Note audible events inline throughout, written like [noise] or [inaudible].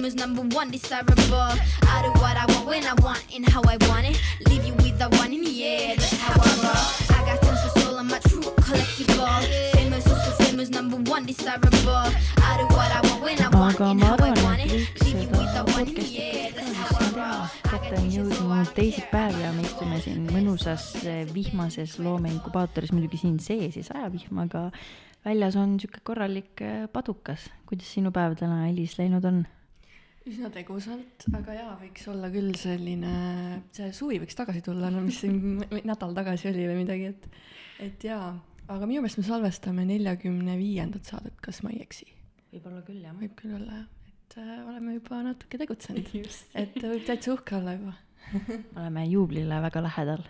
famous, number one, desirable. I do what I want when I want and how I want it. Leave you with the one in the air, that's how I roll. I got tons of soul, I'm a true collectible. Famous, also famous, number one, desirable. I do what I want when I want and how I want it. Leave you with the one in the air, that's how I roll. kätte on jõudnud teisipäev ja me istume siin mõnusas eh, vihmases loomeinkubaatoris, muidugi siin sees ei saja vihma, aga väljas on niisugune korralik eh, padukas. kuidas sinu päev täna, Elis, läinud on? Üsna tegusalt, aga jaa, võiks olla küll selline, see suvi võiks tagasi tulla, no mis siin [laughs] nädal tagasi oli või midagi, et, et jaa, aga minu meelest me salvestame neljakümne viiendat saadet, kas ma ei eksi? võib-olla küll, jah. võib küll olla jah, et äh, oleme juba natuke tegutsenud, [laughs] et võib täitsa uhke olla juba. [laughs] oleme juublile väga lähedal.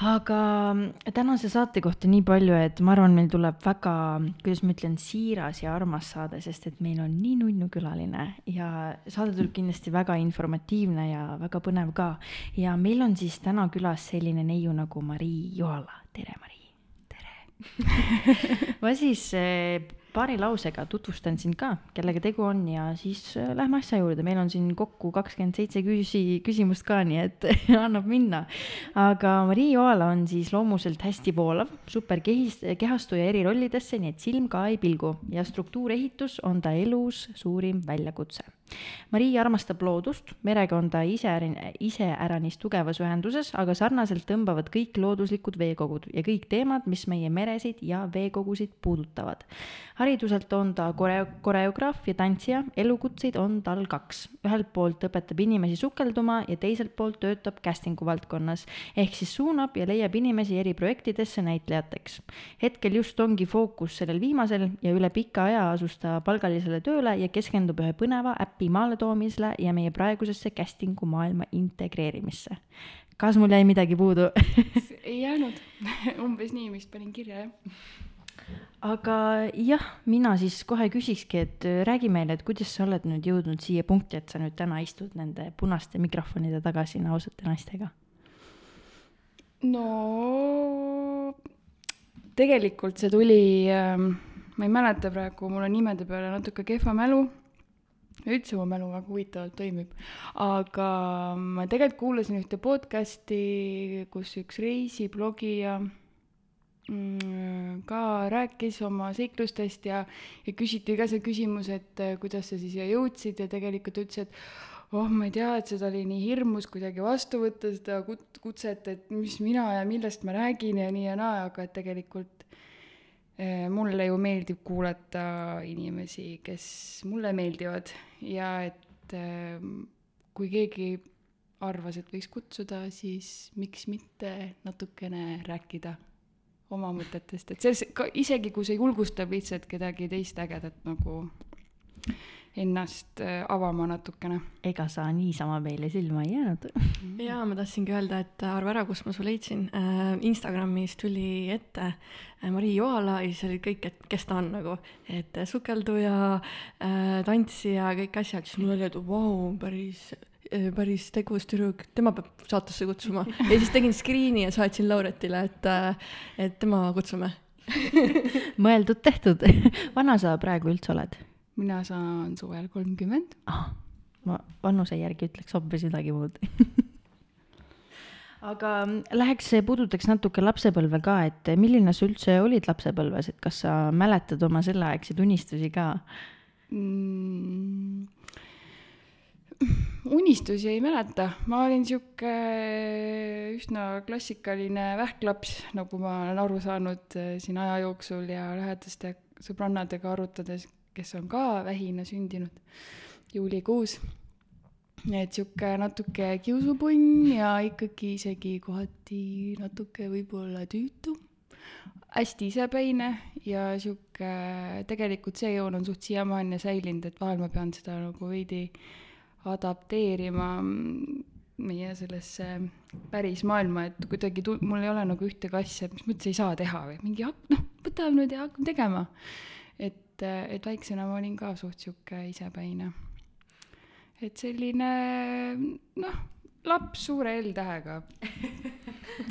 Aga tänase saate kohta nii palju, et ma arvan, meil tuleb väga, kuidas ma ütlen, siiras ja armas saade, sest et meil on nii nunnu külaline ja saade tuleb kindlasti väga informatiivne ja väga põnev ka. ja meil on siis täna külas selline neiu nagu Marii Joala. tere, Marii. tere. [laughs] ma siis eh, paari lausega tutvustan sind ka, kellega tegu on ja siis äh, lähme asja juurde, meil on siin kokku kakskümmend seitse küsi-, küsimust ka, nii et [laughs] annab minna. aga Marii Joala on siis loomuselt hästi voolav, super kehis, kehastuja eri rollidesse, nii et silm ka ei pilgu ja struktuurehitus on ta elus suurim väljakutse. Marii armastab loodust, merega on ta ise, iseäranis tugevas ühenduses, aga sarnaselt tõmbavad kõik looduslikud veekogud ja kõik teemad, mis meie meresid ja veekogusid puudutavad hariduselt on ta koreo-, koreograaf ja tantsija, elukutseid on tal kaks. ühelt poolt õpetab inimesi sukelduma ja teiselt poolt töötab casting'u valdkonnas, ehk siis suunab ja leiab inimesi eri projektidesse näitlejateks. hetkel just ongi fookus sellel viimasel ja üle pika aja asus ta palgalisele tööle ja keskendub ühe põneva äpi maaletoomisele ja meie praegusesse casting'u maailma integreerimisse. kas mul jäi midagi puudu [laughs] ei jäänud [laughs] umbes nii, mis panin kirja, jah aga jah, mina siis kohe küsikski, et äh, räägi meile, et kuidas sa oled nüüd jõudnud siia punkti, et sa nüüd täna istud nende punaste mikrofonide taga siin ausate naistega? no tegelikult see tuli ähm,, ma ei mäleta praegu, mul on nimede peale natuke kehva mälu. üldse mu mälu väga huvitavalt toimib, aga ma tegelikult kuulasin ühte podcast'i, kus üks reisiblogija ka rääkis oma seiklustest ja, ja küsiti ka see küsimus, et äh, kuidas sa siis siia jõudsid ja tegelikult ta ütles, et oh, ma ei tea, et seda oli nii hirmus kuidagi vastu võtta, seda kut-, kutset, et mis mina ja millest ma räägin ja nii ja naa, aga et tegelikult eh, mulle ju meeldib kuulata inimesi, kes mulle meeldivad ja et eh, kui keegi arvas, et võiks kutsuda, siis miks mitte natukene rääkida oma mõtetest, et selles, isegi kui see julgustab lihtsalt kedagi teist ägedat nagu ennast äh, avama natukene. ega sa niisama meile silma ei jäänud. [laughs] jaa, ma tahtsingi öelda, et arva ära, kust ma su leidsin äh,. Instagramis tuli ette äh, Marii Joala ja siis olid kõik, et kes ta on nagu, et äh, sukelduja äh,, tantsija, kõik asjad, siis mul oli, et vau wow,, päris äh, päris tegus tüdruk, tema peab saatesse kutsuma. ja siis tegin screen'i ja saatsin Lauretile, et, äh, et tema kutsume [laughs] mõeldud-tehtud [laughs] vana sa praegu üldse oled? mina saan suvel kolmkümmend ah,. ma vanuse järgi ütleks hoopis midagi muud [laughs] aga läheks, puudutaks natuke lapsepõlve ka, et milline sa üldse olid lapsepõlves, et kas sa mäletad oma selleaegseid unistusi ka mm,? Unistusi ei mäleta, ma olin sihuke üsna klassikaline vähklaps, nagu ma olen aru saanud eh, siin aja jooksul ja lähedaste sõbrannadega arutades, kes on ka vähina sündinud juulikuus. et sihuke natuke kiusupunn ja ikkagi isegi kohati natuke võib-olla tüütu hästi isepäine ja sihuke, tegelikult see joon on suht siiamaani säilinud, et vahel ma pean seda nagu veidi adapteerima meie sellesse päris maailma, et kuidagi tu-, mul ei ole nagu ühtegi asja, mis mõttes ei saa teha või mingi hak-, noh, võtame nüüd ja hakkame tegema. et, et väiksena ma olin ka suht sihuke isepäine. et selline noh, laps suure L-tähega.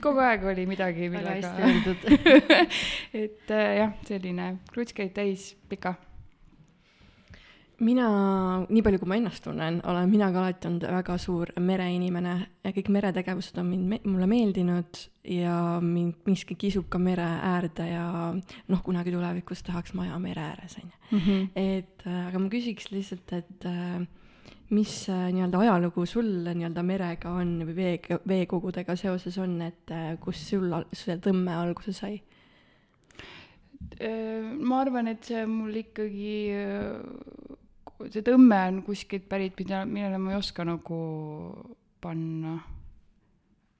kogu aeg oli midagi, väga millega hästi öeldud [laughs] et jah, selline kruts käib täis pika mina, nii palju kui ma ennast tunnen, olen mina ka alati olnud väga suur mereinimene ja kõik meretegevused on mind, mulle meeldinud ja mind miski kisub ka mere äärde ja noh, kunagi tulevikus tahaks maja mere ääres, on ju. et äh, aga ma küsiks lihtsalt, et äh, mis äh, nii-öelda ajalugu sul nii-öelda merega on või vee, veekogudega seoses on, et kus sul see tõmme alguse sai? ma arvan, et see mul ikkagi see tõmme on kuskilt pärit, mida, millele ma ei oska nagu panna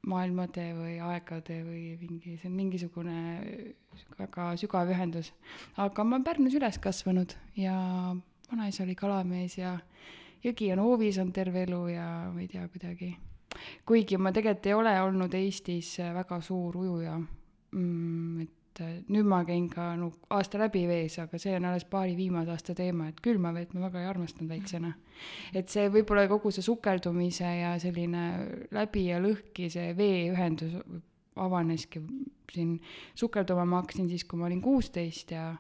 maailmatee või aegade või mingi, see on mingisugune väga sügav ühendus. aga ma olen Pärnus üles kasvanud ja vanaisa oli kalamees ja jõgi on hoovis olnud terve elu ja ma ei tea, kuidagi. kuigi ma tegelikult ei ole olnud Eestis väga suur ujuja mm,. et et nüüd ma käin ka no aasta läbi vees, aga see on alles paari viimase aasta teema, et külma vett ma väga ei armastanud väiksena. et see võib-olla kogu see sukeldumise ja selline läbi ja lõhki see veeühendus avaneski siin, sukelduma ma hakkasin siis, kui ma olin kuusteist ja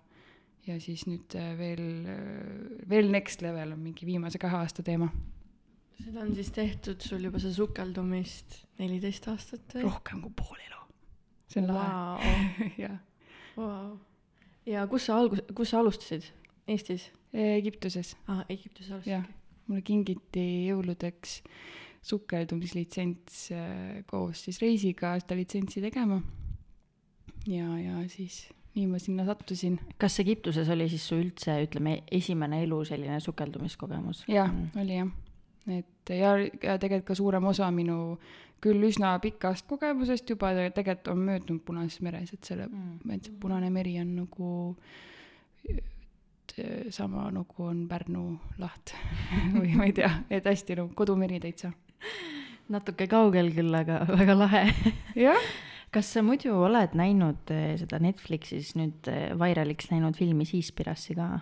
ja siis nüüd äh, veel, äh, veel next level on mingi viimase kahe aasta teema. seda on siis tehtud sul juba see sukeldumist neliteist aastat või? rohkem kui pool elu see on wow. lahe [laughs] jah wow.. ja kus sa algus, kus sa alustasid? Eestis? Egiptuses. aa, Egiptuses alustasidki? mulle kingiti jõuludeks sukeldumislitsents äh, koos siis reisiga seda litsentsi tegema. ja, ja siis nii ma sinna sattusin. kas Egiptuses oli siis su üldse, ütleme, esimene elu selline sukeldumiskogemus? jah mm., oli jah. et ja, ja tegelikult ka suurem osa minu küll üsna pikast kogemusest juba, tegelikult on möödunud Punases meres, et selle mm., et see Punane meri on nagu sama nagu on Pärnu laht [laughs] või ma ei tea, et hästi nagu kodumeri täitsa. natuke kaugel küll, aga [laughs] väga lahe jah. kas sa muidu oled näinud eh, seda Netflixis nüüd eh, vairaliks läinud filmi Seaspirassi ka?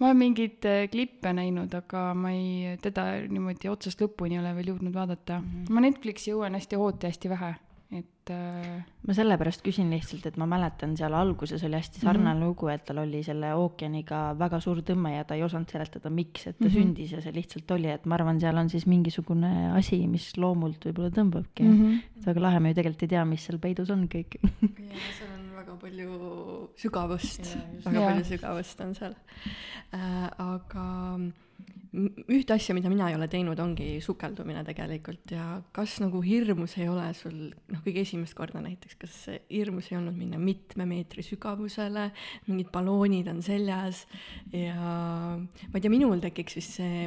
Ma olen mingeid äh, klippe näinud, aga ma ei, teda niimoodi otsast lõpuni ei ole veel jõudnud vaadata mm. -hmm. ma Netflixi jõuan hästi hooti hästi vähe, et äh.... ma sellepärast küsin lihtsalt, et ma mäletan, seal alguses oli hästi sarnane mm -hmm. lugu, et tal oli selle ookeaniga väga suur tõmme ja ta ei osanud seletada, miks, et ta mm -hmm. sündis ja see lihtsalt oli, et ma arvan, seal on siis mingisugune asi, mis loomult võib-olla tõmbabki mm. -hmm. et väga lahe, me ju tegelikult ei tea, mis seal peidus on kõik ja seal on väga palju sügavust, väga ja. palju sügavust on seal. Äh,. aga ühte asja, mida mina ei ole teinud, ongi sukeldumine tegelikult. Ja kas nagu hirmus ei ole sul, noh, kõige esimest korda näiteks, kas hirmus ei olnud minna mitme meetri sügavusele, mingid balloonid on seljas. Ja ma ei tea, minul tekiks vist see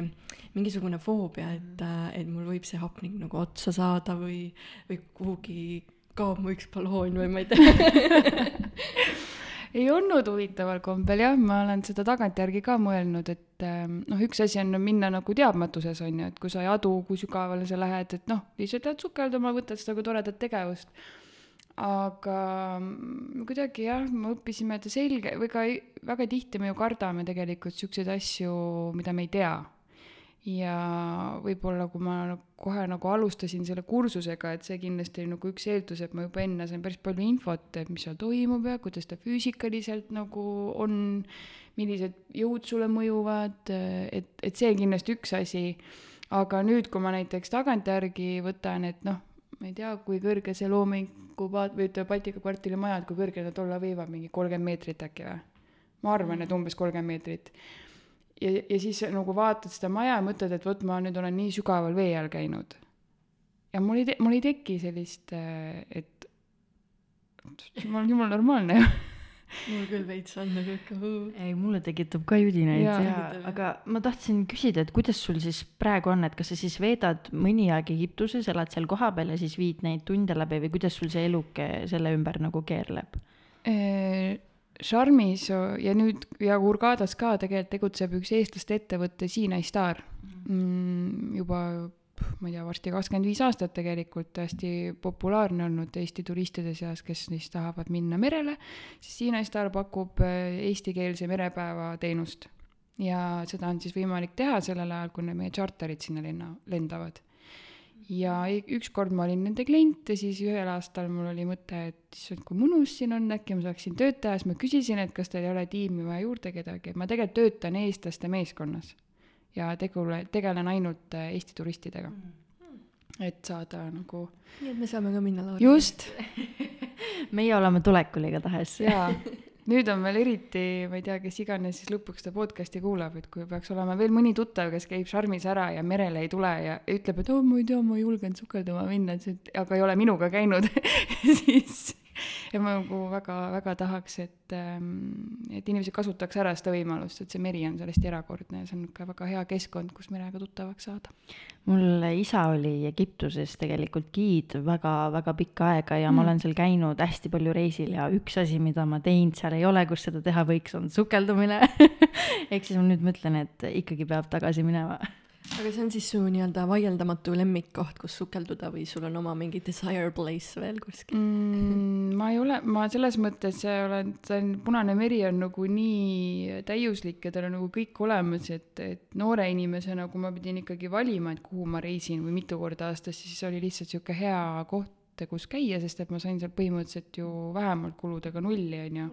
mingisugune foobia, et, et mul võib see hapnik nagu otsa saada või, või kuhugi kaob mu üks balloon või ma ei tea. Ei olnud huvitaval kombel jah, ma olen seda tagantjärgi ka mõelnud, et ähm, noh, üks asi on minna nagu teadmatuses on ju, et kui sa ei adu, kui sügavale sa lähed, et noh, lihtsalt lähed sukelduma, võtad seda kui toredat tegevust. aga mm, kuidagi jah, me õppisime ta selge või ka väga tihti me ju kardame tegelikult siukseid asju, mida me ei tea ja võib-olla, kui ma kohe nagu alustasin selle kursusega, et see kindlasti oli nagu üks eeldus, et ma juba enne sain päris palju infot, et mis seal toimub ja kuidas ta füüsikaliselt nagu on, millised jõud sulle mõjuvad, et, et see kindlasti üks asi. aga nüüd, kui ma näiteks tagantjärgi võtan, et noh, ma ei tea, kui kõrge see loomingu paat- või ütleme, Baltika kvartali majad, kui kõrged nad olla võivad, mingi kolmkümmend meetrit äkki või? ma arvan, et umbes kolmkümmend meetrit ja, ja siis nagu vaatad seda maja ja mõtled, et vot ma nüüd olen nii sügaval vee all käinud. ja mul ei, mul ei teki sellist, äh, et ma olen jumala normaalne. Ju [laughs] mul küll veits on nagu ikka ei, mulle tekitab ka judinaid ja, ja, aga ma tahtsin küsida, et kuidas sul siis praegu on, et kas sa siis veedad mõni aeg Egiptuses, elad seal kohapeal ja siis viid neid tunde läbi või kuidas sul see eluke selle ümber nagu keerleb? Charmis ja nüüd ja Hurgadas ka tegelikult tegutseb üks eestlaste ettevõte Sinai Star mm,. juba ma ei tea, varsti kakskümmend viis aastat tegelikult hästi populaarne olnud Eesti turistide seas, kes siis tahavad minna merele, siis Sinai Star pakub äh, eestikeelse merepäeva teenust. ja seda on siis võimalik teha sellel ajal, kui meie tšarterid sinna lenna, lendavad ja ükskord ma olin nende klient ja siis ühel aastal mul oli mõte, et issand, kui mõnus siin on, äkki ma saaksin tööd teha, siis ma küsisin, et kas teil ei ole tiimi vaja juurde kedagi, et ma tegelikult töötan eestlaste meeskonnas. ja tegule, tegelen ainult äh, Eesti turistidega. et saada nagu nii et me saame ka minna Lauri just [laughs] meie oleme tulekul igatahes. jaa, [laughs] nüüd on veel eriti, ma ei tea, kes iganes siis lõpuks seda podcast'i kuulab, et kui peaks olema veel mõni tuttav, kes käib Charmis ära ja merele ei tule ja ütleb, et oo, ma ei tea, ma ei julgenud sukeldama minna, et aga ei ole minuga käinud, [laughs] siis [laughs] ja ma nagu väga-väga tahaks, et, et inimesed kasutaks ära seda võimalust, et see meri on sellest erakordne ja see on niisugune väga hea keskkond, kus merega tuttavaks saada. mul isa oli Egiptuses tegelikult giid väga-väga pikka aega ja mm. ma olen seal käinud hästi palju reisil ja üks asi, mida ma teinud seal ei ole, kus seda teha võiks, on sukeldumine. [laughs] ehk siis ma nüüd mõtlen, et ikkagi peab tagasi minema. Aga see on siis su nii-öelda vaieldamatu lemmikkoht, kus sukelduda või sul on oma mingi desire place veel kuskil? mm,? ma ei ole, ma selles mõttes olen, see on, Punane meri on nagu nii täiuslik ja tal on nagu kõik olemas, et, et noore inimesena, kui ma pidin ikkagi valima, et kuhu ma reisin või mitu korda aastas, siis oli lihtsalt sihuke hea koht, kus käia, sest et ma sain seal põhimõtteliselt ju vähemalt kuludega nulli, onju.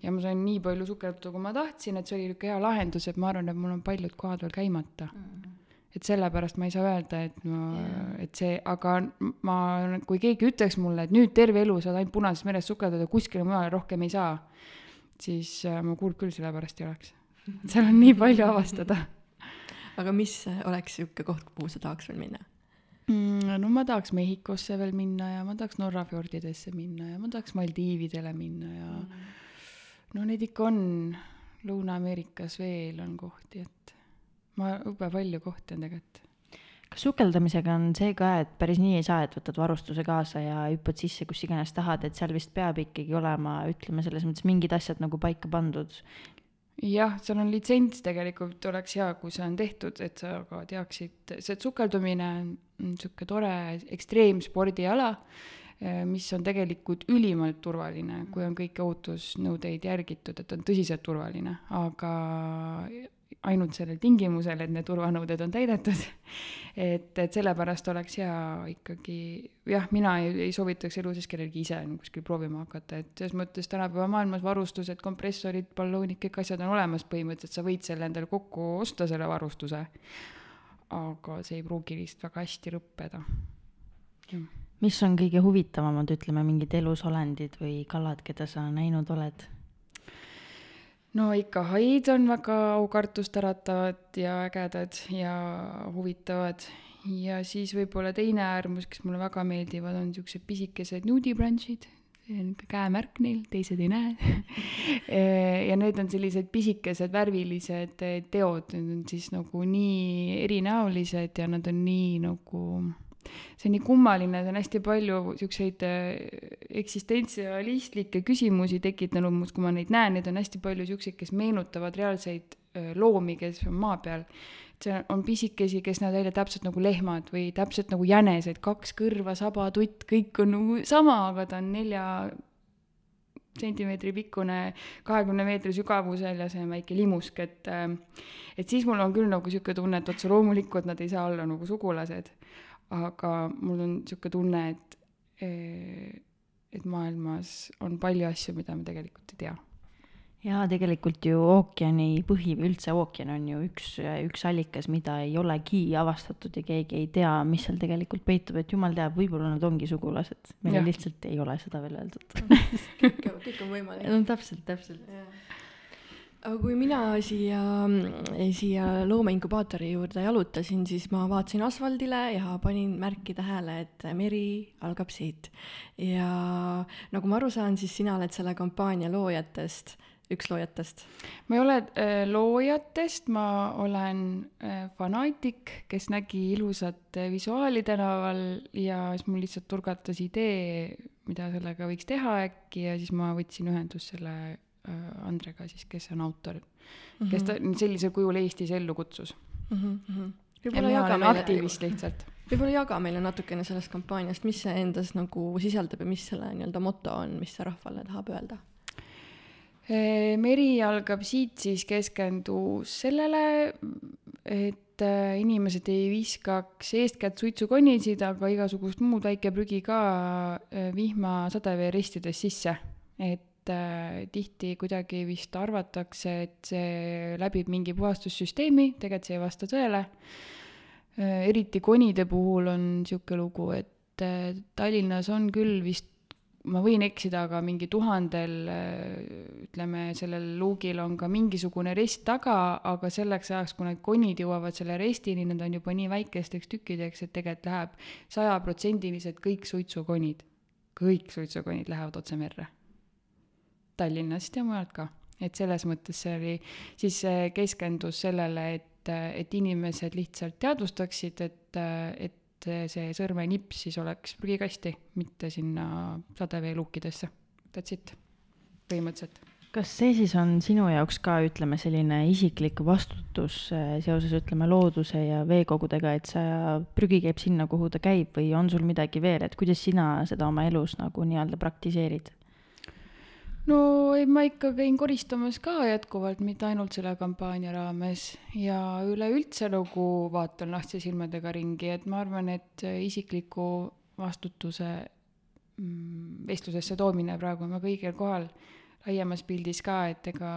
ja ma sain nii palju sukelduda, kui ma tahtsin, et see oli niisugune hea lahendus, et ma arvan, et mul on paljud kohad veel käimata et sellepärast ma ei saa öelda, et ma, et see, aga ma, kui keegi ütleks mulle, et nüüd terve elu saad ainult Punases meres sukeldada, kuskile mujale rohkem ei saa, siis äh, ma kurb küll selle pärast ei oleks. seal on nii palju avastada [laughs] aga mis oleks sihuke koht, kuhu sa tahaks veel minna? mm,. no ma tahaks Mehhikosse veel minna ja ma tahaks Norra fjordidesse minna ja ma tahaks Maldiividele minna ja mm. no neid ikka on, Lõuna-Ameerikas veel on kohti, et ma jube palju kohti on tegelikult. kas sukeldamisega on see ka, et päris nii ei saa, et võtad varustuse kaasa ja hüppad sisse kus iganes tahad, et seal vist peab ikkagi olema, ütleme selles mõttes mingid asjad nagu paika pandud. jah, seal on litsents tegelikult oleks hea, kui see on tehtud, et sa ka teaksid, see sukeldumine on niisugune tore ekstreemspordiala, mis on tegelikult ülimalt turvaline, kui on kõiki ohutusnõudeid järgitud, et on tõsiselt turvaline, aga ainult sellel tingimusel, et need turvanõuded on täidetud. [laughs] et, et sellepärast oleks hea ikkagi, jah, mina ei, ei soovitaks elu sees kellelgi ise kuskil proovima hakata, et selles mõttes tänapäeva maailmas varustused, kompressorid, balloonid, kõik asjad on olemas põhimõtteliselt, sa võid selle endale kokku osta, selle varustuse. aga see ei pruugi lihtsalt väga hästi lõppeda. mis on kõige huvitavamad, ütleme mingid elusolendid või kalad, keda sa näinud oled? No ikka haid on väga aukartust äratavad ja ägedad ja huvitavad. Ja siis võib-olla teine äärmus, kes mulle väga meeldivad, on niisugused pisikesed nudibranšid, see on ikka käemärk neil, teised ei näe. [laughs] ja need on sellised pisikesed värvilised teod, need on siis nagu nii erinäolised ja nad on nii nagu see on nii kummaline, see on hästi palju siukseid eksistentsialistlikke küsimusi tekitanud mus, kui ma neid näen, neid on hästi palju siukseid, kes meenutavad reaalseid öö, loomi, kes on maa peal. see on pisikesi, kes näevad välja täpselt nagu lehmad või täpselt nagu jänesed, kaks kõrva, saba, tutt, kõik on nagu sama, aga ta on nelja sentimeetri pikkune, kahekümne meetri sügavusel ja see on väike limusk, et äh, et siis mul on küll nagu niisugune tunne, et otse loomulikult nad ei saa olla nagu sugulased, aga mul on niisugune tunne, et eh, et maailmas on palju asju, mida me tegelikult ei tea. jaa, tegelikult ju ookeani põhi või üldse ookean on ju üks, üks allikas, mida ei olegi avastatud ja keegi ei tea, mis seal tegelikult peitub, et jumal teab, võib-olla nad ongi sugulased. meile Jah. lihtsalt ei ole seda veel öeldud. [laughs] kõik, kõik on võimalik. no täpselt, täpselt. Aga kui mina siia, siia loomeinkubaatori juurde jalutasin, siis ma vaatasin asfaldile ja panin märki tähele, et meri algab siit. ja nagu ma aru saan, siis sina oled selle kampaania loojatest, üks loojatest. ma ei ole äh, loojatest, ma olen äh, fanaatik, kes nägi ilusat äh, visuaali tänaval ja siis mul lihtsalt turgatas idee, mida sellega võiks teha äkki ja siis ma võtsin ühendust selle Andrega siis, kes on autor, kes ta sellisel kujul Eestis ellu kutsus. Mhm, ja võib-olla mina olen aktivist lihtsalt. võib-olla jaga meile natukene sellest kampaaniast, mis see endas nagu sisaldab ja mis selle nii-öelda moto on, mis sa rahvale tahab öelda? Eh, meri algab siit, siis keskendus sellele, et äh, inimesed ei viskaks eeskätt suitsukonnisid, aga igasugust muud väikeprügi ka äh, vihma sadeveeristides sisse. et äh, tihti kuidagi vist arvatakse, et see läbib mingi puhastussüsteemi, tegelikult see ei vasta tõele äh,. eriti konide puhul on niisugune lugu, et äh, Tallinnas on küll vist ma võin eksida, aga mingi tuhandel, ütleme, sellel luugil on ka mingisugune rest taga, aga selleks ajaks, kui need konid jõuavad selle restini, need on juba nii väikesteks tükkideks, et tegelikult läheb sajaprotsendiliselt kõik suitsukonid, kõik suitsukonid lähevad otse merre. Tallinnast ja mujalt ka, et selles mõttes see oli, siis see keskendus sellele, et, et inimesed lihtsalt teadvustaksid, et, et et see sõrmenips siis oleks prügikasti, mitte sinna sadeveeluukidesse. That's it, põhimõtteliselt. kas see siis on sinu jaoks ka, ütleme, selline isiklik vastutus äh, seoses, ütleme, looduse ja veekogudega, et sa, prügi käib sinna, kuhu ta käib või on sul midagi veel, et kuidas sina seda oma elus nagu nii-öelda praktiseerid? No ei, ma ikka käin koristamas ka jätkuvalt, mitte ainult selle kampaania raames. Ja üleüldse nagu vaatan lahtise silmadega ringi, et ma arvan, et isikliku vastutuse mm, vestlusesse toomine praegu on väga õigel kohal. Laiemas pildis ka, et ega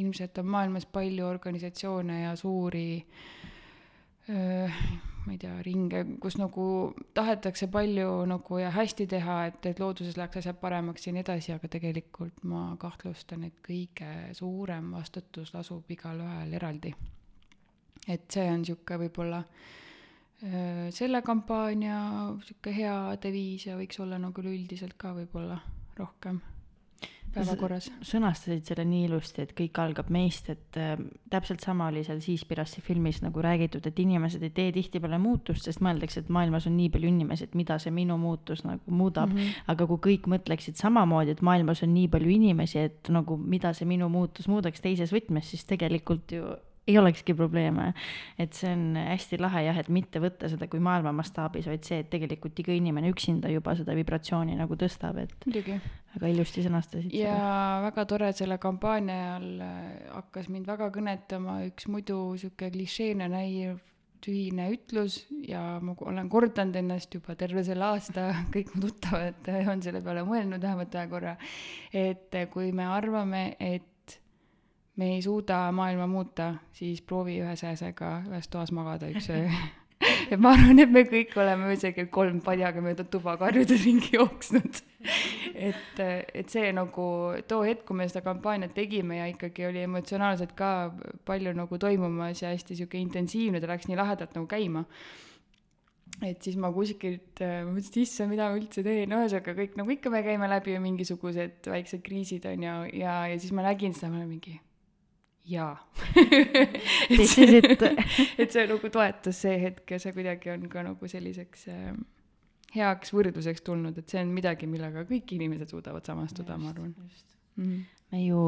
ilmselt on maailmas palju organisatsioone ja suuri öö, ma ei tea, ringe, kus nagu tahetakse palju nagu ja hästi teha, et, et looduses läheks asjad paremaks ja nii edasi, aga tegelikult ma kahtlustan, et kõige suurem vastutus lasub igalühel eraldi. et see on niisugune võib-olla selle kampaania niisugune hea deviis ja võiks olla nagu üleüldiselt ka võib-olla rohkem päevakorras. sõnastasid selle nii ilusti, et kõik algab meist, et äh, täpselt sama oli seal Seaspirassi filmis nagu räägitud, et inimesed ei tee tihtipeale muutust, sest mõeldakse, et maailmas on nii palju inimesi, et mida see minu muutus nagu muudab mm. -hmm. aga kui kõik mõtleksid samamoodi, et maailmas on nii palju inimesi, et nagu mida see minu muutus muudaks teises võtmes, siis tegelikult ju ei olekski probleeme. et see on hästi lahe jah, et mitte võtta seda kui maailma mastaabis, vaid see, et tegelikult iga inimene üksinda juba seda vibratsiooni nagu tõstab, et muidugi. väga ilusti sõnastasid ja seda. väga tore, selle kampaania ajal äh, hakkas mind väga kõnetama üks muidu sihuke klišeene näiv tühine ütlus ja ma olen kordanud ennast juba terve selle aasta, [laughs] kõik mu tuttavad on selle peale mõelnud vähemalt ühe korra. et kui me arvame, et me ei suuda maailma muuta, siis proovi ühe sääsega ühes toas magada üks öö [laughs] et ma arvan, et me kõik oleme öösel kell kolm padjaga mööda tuba karjudes ringi jooksnud. et, et see nagu too hetk, kui me seda kampaaniat tegime ja ikkagi oli emotsionaalselt ka palju nagu toimumas ja hästi sihuke intensiivne, ta läks nii lahedalt nagu käima. et siis ma kuskilt mõtlesin, et issand, mida ma üldse teen, ühesõnaga kõik nagu ikka me käime läbi mingisugused väiksed kriisid on ju, ja, ja siis ma nägin seda, ma olin mingi jaa [laughs] et see, et see nagu toetas see hetk ja see kuidagi on ka nagu selliseks äh, heaks võrdluseks tulnud, et see on midagi, millega kõik inimesed suudavad samastuda, ma arvan. Mm -hmm. me ju,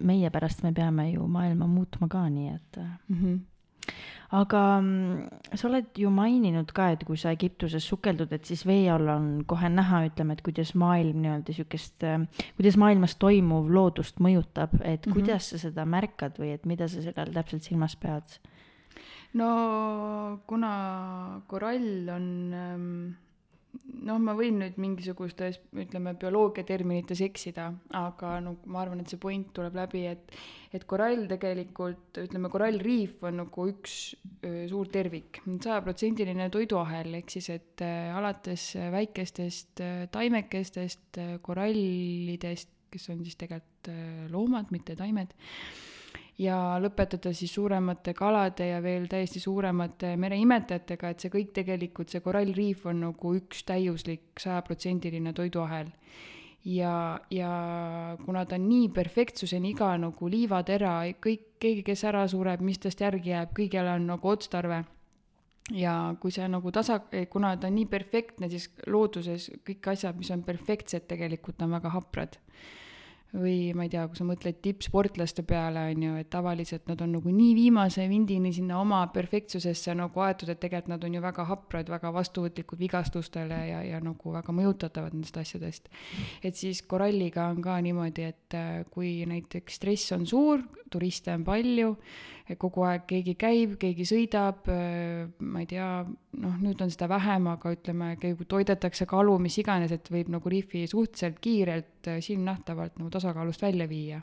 meie pärast me peame ju maailma muutma ka, nii et mm. -hmm aga mm, sa oled ju maininud ka, et kui sa Egiptuses sukeldud, et siis vee all on kohe näha, ütleme, et kuidas maailm nii-öelda sihukest, äh, kuidas maailmas toimuv loodust mõjutab, et mm -hmm. kuidas sa seda märkad või et mida sa sellel täpselt silmas pead? no kuna korall on ähm noh, ma võin nüüd mingisugustes, ütleme, bioloogiaterminites eksida, aga no ma arvan, et see point tuleb läbi, et et korall tegelikult, ütleme, korallriif on nagu üks öö, suur tervik, sajaprotsendiline toiduahel, ehk siis et äh, alates väikestest äh, taimekestest äh,, korallidest, kes on siis tegelikult äh, loomad, mitte taimed ja lõpetada siis suuremate kalade ja veel täiesti suuremate mereimetajatega, et see kõik tegelikult, see korallriif on nagu üks täiuslik sajaprotsendiline toiduahel. ja, ja kuna ta on nii perfektsuseni iga nagu liivatera, kõik, keegi, kes ära sureb, mis tast järgi jääb, kõigil on nagu otstarve ja kui see nagu tasa, kuna ta on nii perfektne, siis looduses kõik asjad, mis on perfektsed, tegelikult on väga haprad või ma ei tea, kui sa mõtled tippsportlaste peale, on ju, et tavaliselt nad on nagu nii viimase vindini sinna oma perfektsusesse nagu aetud, et tegelikult nad on ju väga haprad, väga vastuvõtlikud vigastustele ja, ja nagu väga mõjutatavad nendest asjadest. et siis koralliga on ka niimoodi, et äh, kui näiteks stress on suur, turiste on palju, kogu aeg keegi käib, keegi sõidab, äh, ma ei tea, noh, nüüd on seda vähem, aga ütleme, toidetakse kalu, mis iganes, et võib nagu rihvi suhteliselt kiirelt äh, silmnähtavalt nagu tasakaalust välja viia.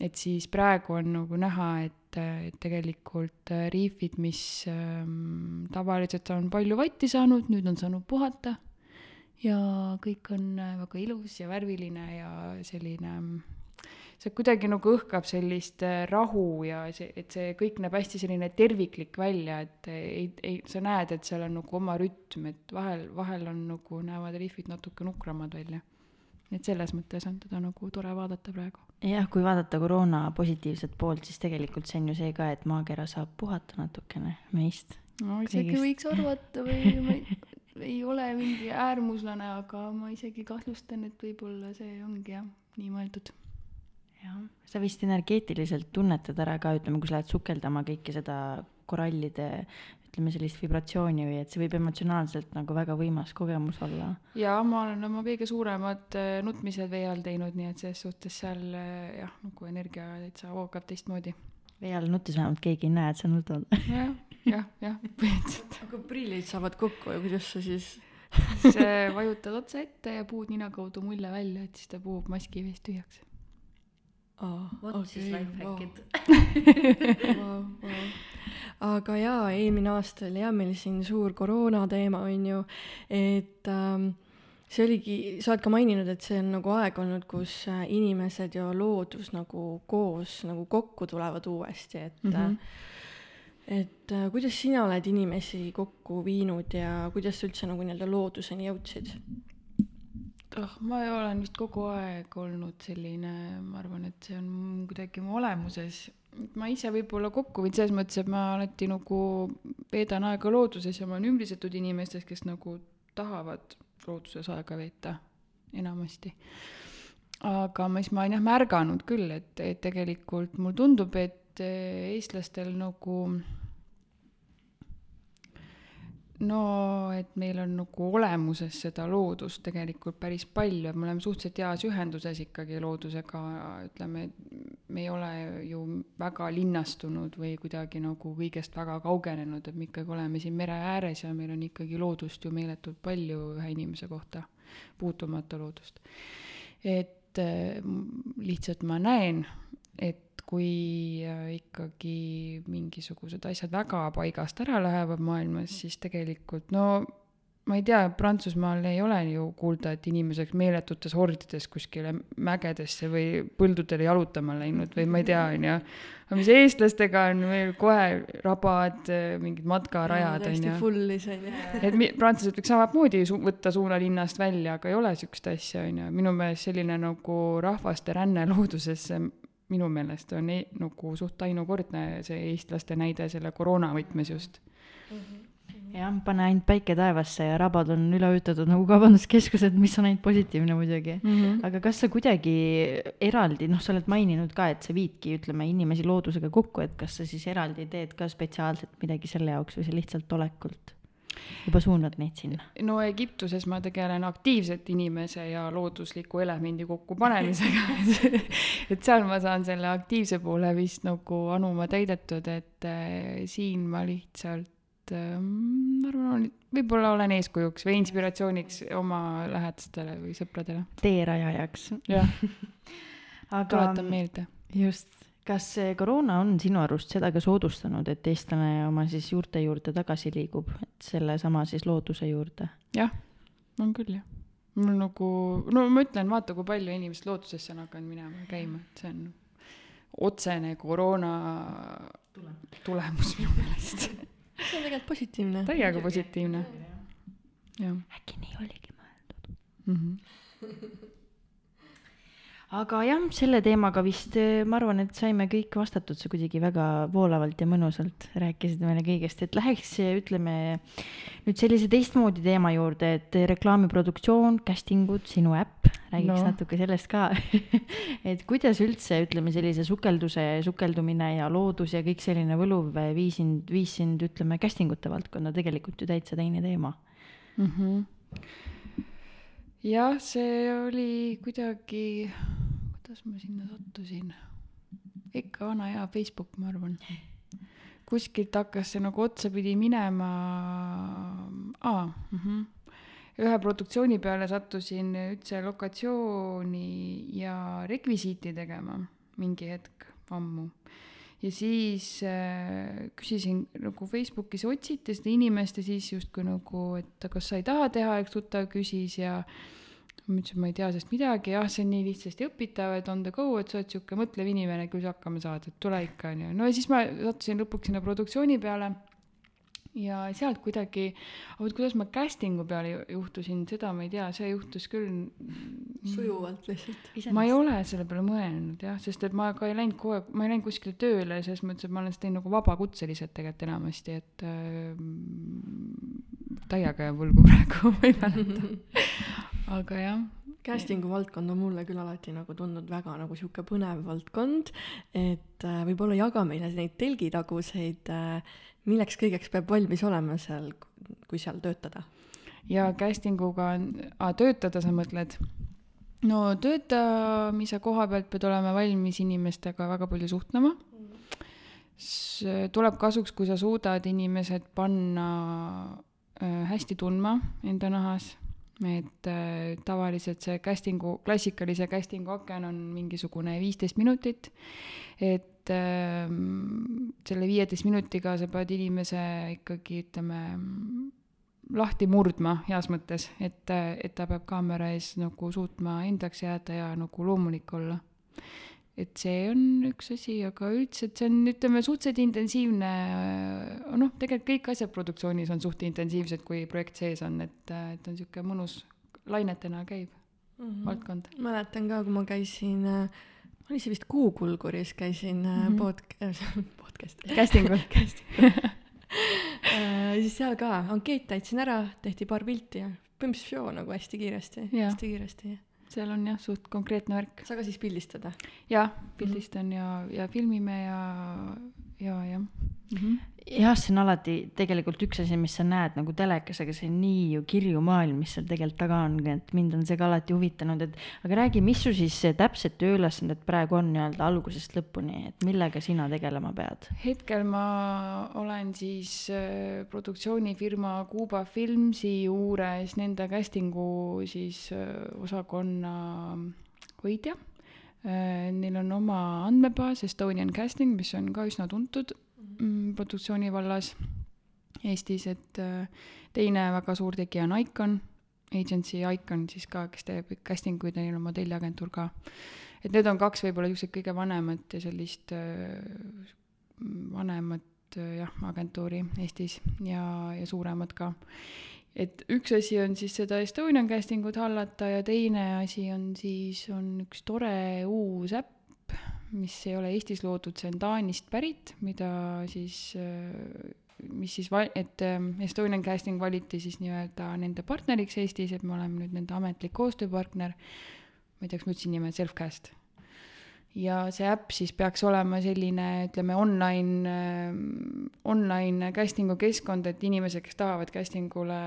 et siis praegu on nagu näha, et, äh, et tegelikult riifid, mis ähm, tavaliselt on palju vatti saanud, nüüd on saanud puhata ja kõik on väga ilus ja värviline ja selline see kuidagi nagu õhkab sellist äh, rahu ja see, et see kõik näeb hästi selline terviklik välja, et ei, ei, sa näed, et seal on nagu oma rütm, et vahel, vahel on nagu, näevad rihvid natuke nukramad välja. et selles mõttes on teda nagu tore vaadata praegu. jah, kui vaadata koroona positiivset poolt, siis tegelikult see on ju see ka, et maakera saab puhata natukene meist. no isegi Kõigist. võiks arvata või [laughs] ma ei, ei ole mingi äärmuslane, aga ma isegi kahtlustan, et võib-olla see ongi jah, nii mõeldud jah, sa vist energeetiliselt tunnetad ära ka, ütleme, kui sa lähed sukeldama kõike seda korallide, ütleme sellist vibratsiooni või et see võib emotsionaalselt nagu väga võimas kogemus olla. ja ma olen oma kõige suuremad äh, nutmised vee all teinud, nii et selles suhtes seal äh, jah, nagu energia täitsa voogab teistmoodi. vee all nuttes vähemalt keegi ei näe, et sa nutad. jah, jah, jah, põhimõtteliselt. aga prillid saavad kokku ja kuidas sa siis siis vajutad otse ette ja puud nina kaudu mulle välja, et siis ta puhub maski veest tühjaks. Oh, vot siis lifehackid. wow, wow. aga jaa, eelmine aasta oli jah meil siin suur koroona teema, on ju, et ähm, see oligi, sa oled ka maininud, et see on nagu aeg olnud, kus äh, inimesed ja loodus nagu koos nagu kokku tulevad uuesti, et mm. -hmm. et äh, kuidas sina oled inimesi kokku viinud ja kuidas sa üldse nagu nii-öelda looduseni jõudsid? Oh, ma olen vist kogu aeg olnud selline, ma arvan, et see on kuidagi mu olemuses. ma ise võib-olla kokku viin selles mõttes, et ma alati nagu veedan aega looduses ja ma olen ümbritsetud inimestest, kes nagu tahavad looduses aega veeta enamasti. aga ma siis, ma olen jah märganud küll, et, et tegelikult mulle tundub, et eh, eestlastel nagu no et meil on nagu olemuses seda loodust tegelikult päris palju, et me oleme suhteliselt heas ühenduses ikkagi loodusega, ütleme, me ei ole ju väga linnastunud või kuidagi nagu kõigest väga kaugenenud, et me ikkagi oleme siin mere ääres ja meil on ikkagi loodust ju meeletult palju ühe inimese kohta, puutumata loodust. et m- lihtsalt ma näen, et kui äh, ikkagi mingisugused asjad väga paigast ära lähevad maailmas, siis tegelikult no ma ei tea, Prantsusmaal ei ole ju kuulda, et inimesed meeletutes hordides kuskile mägedesse või põldudele jalutama läinud või ma ei tea, onju. aga mis eestlastega on meil kohe rabad, mingid matkarajad, onju. fullis on ju. et prantslased võiks samamoodi su- võtta suuna linnast välja, aga ei ole siukest asja, onju. minu meelest selline nagu rahvaste ränne loodusesse minu meelest on e nagu suht ainukordne see eestlaste näide selle koroona võtmes just. jah, pane ainult päike taevasse ja rabad on üle ujutatud nagu kaubanduskeskused, mis on ainult positiivne muidugi Mm -hmm. aga kas sa kuidagi eraldi, noh, sa oled maininud ka, et sa viidki, ütleme, inimesi loodusega kokku, et kas sa siis eraldi teed ka spetsiaalselt midagi selle jaoks või sa lihtsalt olekult juba suunad neid sinna? no Egiptuses ma tegelen aktiivselt inimese ja loodusliku elemendi kokkupanemisega [laughs] et seal ma saan selle aktiivse poole vist nagu anuma täidetud, et äh, siin ma lihtsalt äh, ma arvan, võib-olla olen eeskujuks või inspiratsiooniks oma lähedastele või sõpradele. teerajajaks. jah, [laughs] aga tuletan meelde. just, kas see koroona on sinu arust seda ka soodustanud, et eestlane oma siis juurte juurde tagasi liigub, et sellesama siis looduse juurde? jah, on küll jah. mul nagu, no ma ütlen, vaata, kui palju inimesed loodusesse on hakanud minema ja käima, et see on otsene koroona tulemus minu meelest. see on tegelikult positiivne. täiega positiivne. äkki nii oligi mõeldud? mm -hmm. Aga jah, selle teemaga vist eh, ma arvan, et saime kõik vastatud, sa kuidagi väga voolavalt ja mõnusalt rääkisid meile kõigest, et läheks, ütleme nüüd sellise teistmoodi teema juurde, et reklaamiproduktsioon, casting ud, sinu äpp, räägiks. No. natuke sellest ka [laughs] et kuidas üldse, ütleme sellise sukelduse, sukeldumine ja loodus ja kõik selline võluv viis sind, viis sind, ütleme, casting ute valdkonda, tegelikult ju täitsa teine teema. Mm -hmm. jah, see oli kuidagi, kuidas ma sinna sattusin? ikka vana hea Facebook, ma arvan. kuskilt hakkas see nagu otsapidi minema. aa, mm ühe produktsiooni peale sattusin üldse lokatsiooni ja rekvisiiti tegema mingi hetk ammu. ja siis äh, küsisin nagu Facebookis otsiti seda inimest ja siis justkui nagu, et kas sa ei taha teha, üks tuttav küsis ja ma ütlesin, ma ei tea sellest midagi, jah, see on nii lihtsasti õpitav, et on the go, et sa oled sihuke mõtlev inimene, küll sa hakkama saad, et tule ikka, onju. no ja siis ma sattusin lõpuks sinna produktsiooni peale ja sealt kuidagi, vot kuidas ma casting'u peale ju- juhtusin, seda ma ei tea, see juhtus küll. sujuvalt lihtsalt. ma ei ole selle peale mõelnud jah, sest et ma ka ei läinud kogu aeg, ma ei läinud kuskile tööle selles mõttes, et ma olen seda teinud nagu vabakutseliselt tegelikult enamasti, et äh, täiega jääb võlgu [laughs] praegu, ma ei mäleta. Aga jah, Casting'u valdkond on mulle küll alati nagu tundunud väga nagu sihuke põnev valdkond, et äh, võib-olla jaga meile neid telgitaguseid äh,, milleks kõigeks peab valmis olema seal, kui seal töötada. ja casting uga on, töötada sa mõtled? no töötamise koha pealt pead olema valmis inimestega väga palju suhtlema. tuleb kasuks, kui sa suudad inimesed panna äh, hästi tundma enda nahas, et äh, tavaliselt see casting'u, klassikalise casting'u aken on mingisugune viisteist minutit, et äh, selle viieteist minutiga sa pead inimese ikkagi ütleme lahti murdma heas mõttes, et, et ta peab kaamera ees nagu suutma endaks jääda ja nagu loomulik olla. Et see on üks asi, aga üldiselt see on, ütleme, suhteliselt intensiivne, noh, tegelikult kõik asjad produktsioonis on suht intensiivsed, kui projekt sees on, et, et on niisugune mõnus lainetena käiv mm -hmm. valdkond. mäletan ka, kui ma käisin äh, oli see vist Kuukulguris, käisin mm -hmm. Pod-, podcast'i. Casting ul. [laughs] siis seal ka ankeet täitsin ära, tehti paar pilti ja põhimõtteliselt show nagu hästi kiiresti, hästi kiiresti. Seal on jah, suht konkreetne värk. sa ka siis pildistad või? jah, pildistan ja, ja filmime ja, ja jah mm -hmm. jah, see on alati tegelikult üks asi, mis sa näed nagu telekas, aga see on nii ju kirju maailm, mis seal tegelikult taga on, et mind on see ka alati huvitanud, et aga räägi, mis su siis täpsed tööülesanded praegu on nii-öelda algusest lõpuni, et millega sina tegelema pead? hetkel ma olen siis äh, produktsioonifirma Kuuba Filmsi juures nende casting'u siis äh, osakonna hoidja. Neil on oma andmebaas Estonian Casting, mis on ka üsna tuntud mm, produktsiooni vallas Eestis, et äh, teine väga suur tegija on Icon, agency Icon siis ka, kes teeb casting uid neil on modelliagentuur ka. et need on kaks võib-olla niisugused kõige vanemat ja sellist äh, vanemat äh, jah, agentuuri Eestis ja, ja suuremad ka. Et üks asi on siis seda Estonian casting ut hallata ja teine asi on siis, on üks tore uus äpp, mis ei ole Eestis loodud, see on Taanist pärit, mida siis mis siis et ähm, Estonian Casting valiti siis nii-öelda nende partneriks Eestis, et me oleme nüüd nende ametlik koostööpartner. ma ei tea, kas ma ütlesin nime, Selfcast. Ja see äpp siis peaks olema selline, ütleme online, online casting'u keskkond, et inimesed, kes tahavad casting ule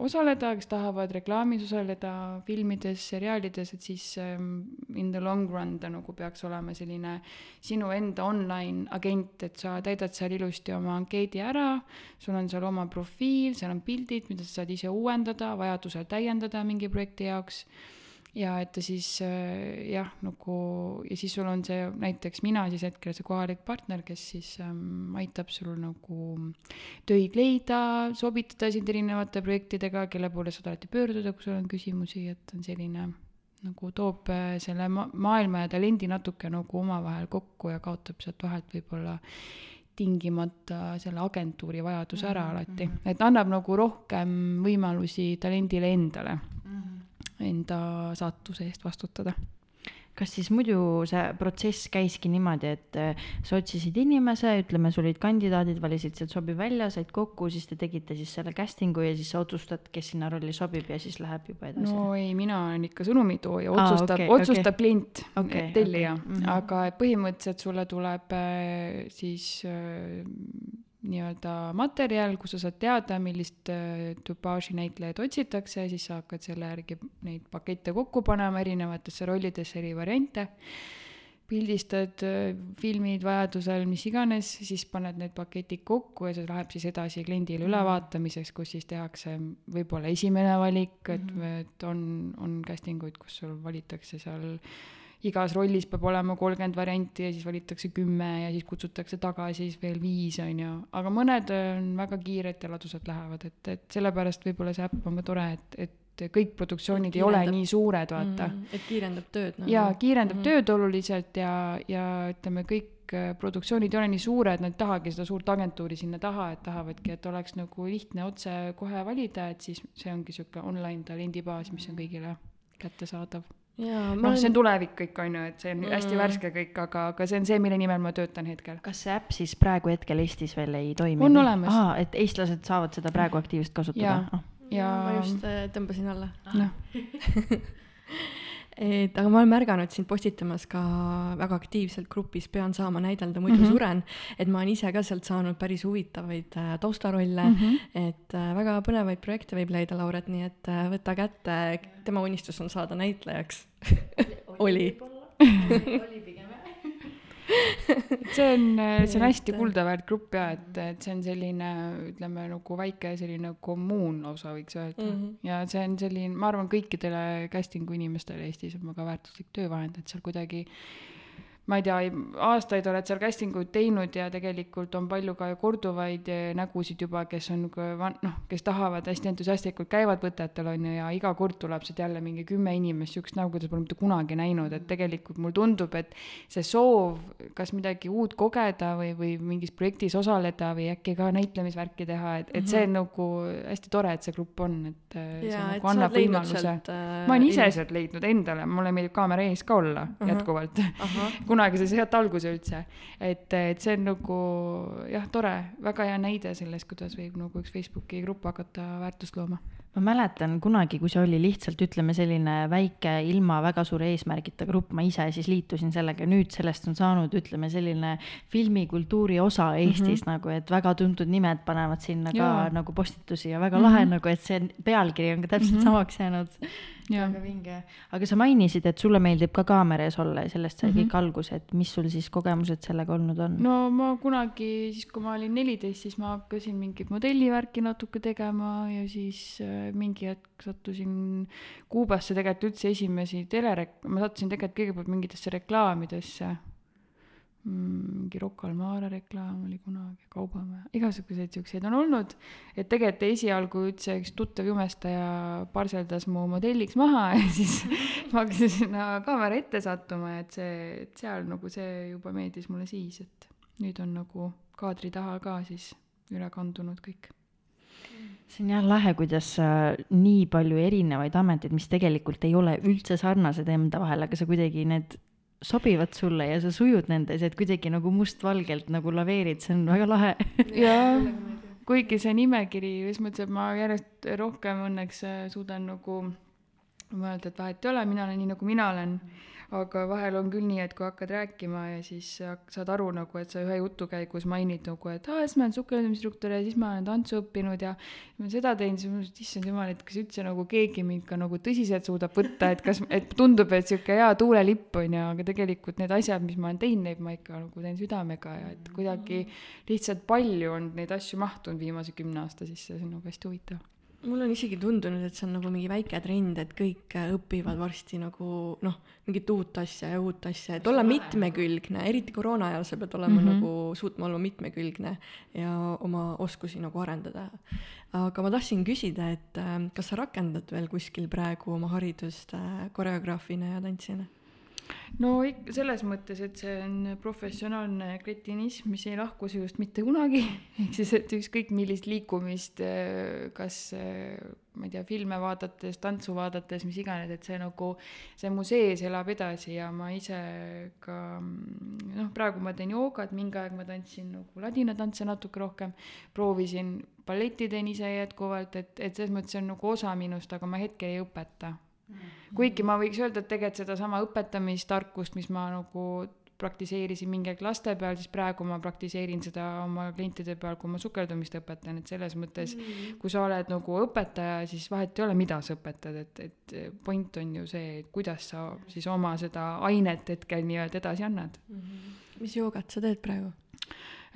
osaleda, kes tahavad reklaamis osaleda, filmides, seriaalides, et siis ähm, in the long run ta nagu peaks olema selline sinu enda online agent, et sa täidad seal ilusti oma ankeedi ära, sul on seal oma profiil, seal on pildid, mida sa saad ise uuendada, vajadusel täiendada mingi projekti jaoks ja et ta siis äh, jah, nagu ja siis sul on see näiteks mina siis hetkel see kohalik partner, kes siis ähm, aitab sul nagu töid leida, sobitada sind erinevate projektidega, kelle poole saad alati pöörduda, kui sul on küsimusi, et on selline nagu toob äh, selle ma- maailma ja talendi natuke nagu omavahel kokku ja kaotab sealt vahelt võib-olla tingimata selle agentuuri vajaduse ära alati, et annab nagu rohkem võimalusi talendile endale enda saatuse eest vastutada. kas siis muidu see protsess käiski niimoodi, et äh, sa otsisid inimese, ütleme, sul olid kandidaadid, valisid sealt sobiv välja, said kokku, siis te tegite siis selle casting'u ja siis sa otsustad, kes sinna rolli sobib ja siis läheb juba edasi no ei, mina olen ikka sõnumitooja, otsustab okei, okay,, otsustab okay. klient okay,, tellija okay. mhm., aga põhimõtteliselt sulle tuleb äh, siis äh, nii-öelda materjal, kus sa saad teada, millist äh, tüpaaži näitlejaid otsitakse, siis sa hakkad selle järgi neid pakette kokku panema erinevatesse rollidesse, eri variante. pildistad äh, filmid vajadusel, mis iganes, siis paned need paketid kokku ja see läheb siis edasi kliendile ülevaatamiseks, kus siis tehakse võib-olla esimene valik, et -hmm. et on, on casting uid, kus sul valitakse seal igas rollis peab olema kolmkümmend varianti ja siis valitakse kümme ja siis kutsutakse tagasi siis veel viis, on ju. aga mõned on väga kiired ja ladusad lähevad, et, et sellepärast võib-olla see äpp on ka tore, et, et kõik produktsioonid ei ole nii suured, vaata mm,. et kiirendab tööd nagu. jaa, kiirendab mm -hmm. tööd oluliselt ja, ja ütleme, kõik äh, produktsioonid ei ole nii suured, nad ei tahagi seda suurt agentuuri sinna taha, et tahavadki, et oleks nagu lihtne otse kohe valida, et siis see ongi sihuke online talendibaas, mis on kõigile kättesaadav noh, see on tulevik kõik, on ju, et see on mm. hästi värske kõik, aga, aga see on see, mille nimel ma töötan hetkel. kas see äpp siis praegu hetkel Eestis veel ei toimi? on olemas. aa, et eestlased saavad seda praegu aktiivselt kasutada? ja, ja ma just äh, tõmbasin alla. noh [laughs] et aga ma olen märganud sind postitamas ka väga aktiivselt grupis Pean saama näidelda, muidu mm -hmm. suren. et ma olen ise ka sealt saanud päris huvitavaid äh, taustarolle mm, -hmm. et äh, väga põnevaid projekte võib leida Lauret, nii et äh, võta kätte, tema unistus on saada näitlejaks oli. [laughs] oli [laughs] see on, see on hästi kuldaväärt grupp ja et, et see on selline, ütleme nagu väike selline kommuun lausa võiks öelda mm. -hmm. ja see on selline, ma arvan, kõikidele casting'u inimestele Eestis on väga väärtuslik töövahend, et seal kuidagi ma ei tea, aastaid oled seal casting uid teinud ja tegelikult on palju ka korduvaid eh, nägusid juba, kes on noh, kes tahavad hästi entusiastlikult, käivad võtetel, on ju, ja iga kord tuleb sealt jälle mingi kümme inimest, niisugust nägu, keda pole mitte kunagi näinud, et tegelikult mulle tundub, et see soov kas midagi uut kogeda või, või mingis projektis osaleda või äkki ka näitlemisvärki teha, et, et see on -hmm. nagu hästi tore, et see grupp on, et ja, see nagu annab võimaluse. Ma olen ise sealt leidnud endale, mulle meeldib kaamera ees ka olla uh -huh. jätkuvalt [laughs] kunagi sai sealt alguse üldse. et, et see on nagu jah, tore, väga hea näide sellest, kuidas võib nagu üks Facebooki grupp hakata väärtust looma ma mäletan kunagi, kui see oli lihtsalt ütleme selline väike ilma väga suure eesmärgita grupp, ma ise siis liitusin sellega, nüüd sellest on saanud, ütleme selline filmikultuuri osa Eestis mm -hmm. nagu, et väga tuntud nimed panevad sinna ka ja. nagu postitusi ja väga mm -hmm. lahe nagu, et see pealkiri on ka täpselt mm -hmm. samaks jäänud väga vinge. aga sa mainisid, et sulle meeldib ka kaamera ees olla ja sellest sai mm -hmm. kõik alguse, et mis sul siis kogemused sellega olnud on? no ma kunagi, siis kui ma olin neliteist, siis ma hakkasin mingit modellivärki natuke tegema ja siis äh, mingi hetk sattusin Kuubasse tegelikult üldse esimesi telerek-, ma sattusin tegelikult kõigepealt mingitesse reklaamidesse mingi Rocca al Mare reklaam oli kunagi, Kaubamaja, igasuguseid siukseid on olnud. et tegelikult esialgu üldse üks tuttav jumestaja parseldas mu modelliks maha [laughs] ja siis [laughs] ma hakkasin sinna kaamera ette sattuma et see, et seal nagu see juba meeldis mulle siis, et nüüd on nagu kaadri taha ka siis üle kandunud kõik see on jah lahe, kuidas äh, nii palju erinevaid ameteid, mis tegelikult ei ole üldse sarnased enda vahel, aga sa kuidagi need sobivad sulle ja sa sujud nendes, et kuidagi nagu mustvalgelt nagu laveerid, see on väga lahe. jaa, kuigi see nimekiri, selles mõttes, et ma järjest rohkem õnneks äh, suudan nagu mõelda, et vahet ei ole, mina olen nii, nagu mina olen. Aga vahel on küll nii, et kui hakkad rääkima ja siis saad aru nagu, et sa ühe jutu käigus mainid nagu, et aa, siis ma olen sukeldumisinstruktor ja siis ma olen tantsu õppinud ja ma olen seda teinud, siis ma mõtlesin, et issand jumal, et kas üldse nagu keegi mind ka nagu tõsiselt suudab võtta, et kas, et tundub, et sihuke hea tuulelipp on ju, aga tegelikult need asjad, mis ma olen teinud, neid ma ikka nagu teen südamega ja et kuidagi lihtsalt palju on neid asju mahtunud viimase kümne aasta sisse, see on nagu hästi huvitav mul on isegi tundunud, et see on nagu mingi väike trend, et kõik äh, õpivad varsti nagu noh, mingit uut asja ja uut asja, et olla mitmekülgne, eriti koroona ajal sa pead olema mm -hmm. nagu, suutma olla mitmekülgne ja oma oskusi nagu arendada. aga ma tahtsin küsida, et äh, kas sa rakendad veel kuskil praegu oma haridust äh, koreograafina ja tantsijana? No ikka selles mõttes, et see on professionaalne kretinism, mis ei lahku sinust mitte kunagi, [laughs] ehk siis, et ükskõik millist liikumist, eh, kas eh, ma ei tea, filme vaadates, tantsu vaadates, mis iganes, et see nagu, see mu sees elab edasi ja ma ise ka noh, praegu ma teen joogat, mingi aeg ma tantsin nagu ladinatantse natuke rohkem, proovisin balleti teen ise jätkuvalt, et, et selles mõttes see on nagu osa minust, aga ma hetkel ei õpeta kuigi ma võiks öelda, et tegelikult sedasama õpetamistarkust, mis ma nagu praktiseerisin mingi aeg laste peal, siis praegu ma praktiseerin seda oma klientide peal, kui ma sukeldumist õpetan, et selles mõttes mm. kui sa oled nagu õpetaja, siis vahet ei ole, mida sa õpetad, et, et point on ju see, et kuidas sa siis oma seda ainet hetkel nii-öelda edasi annad. mis joogat sa teed praegu?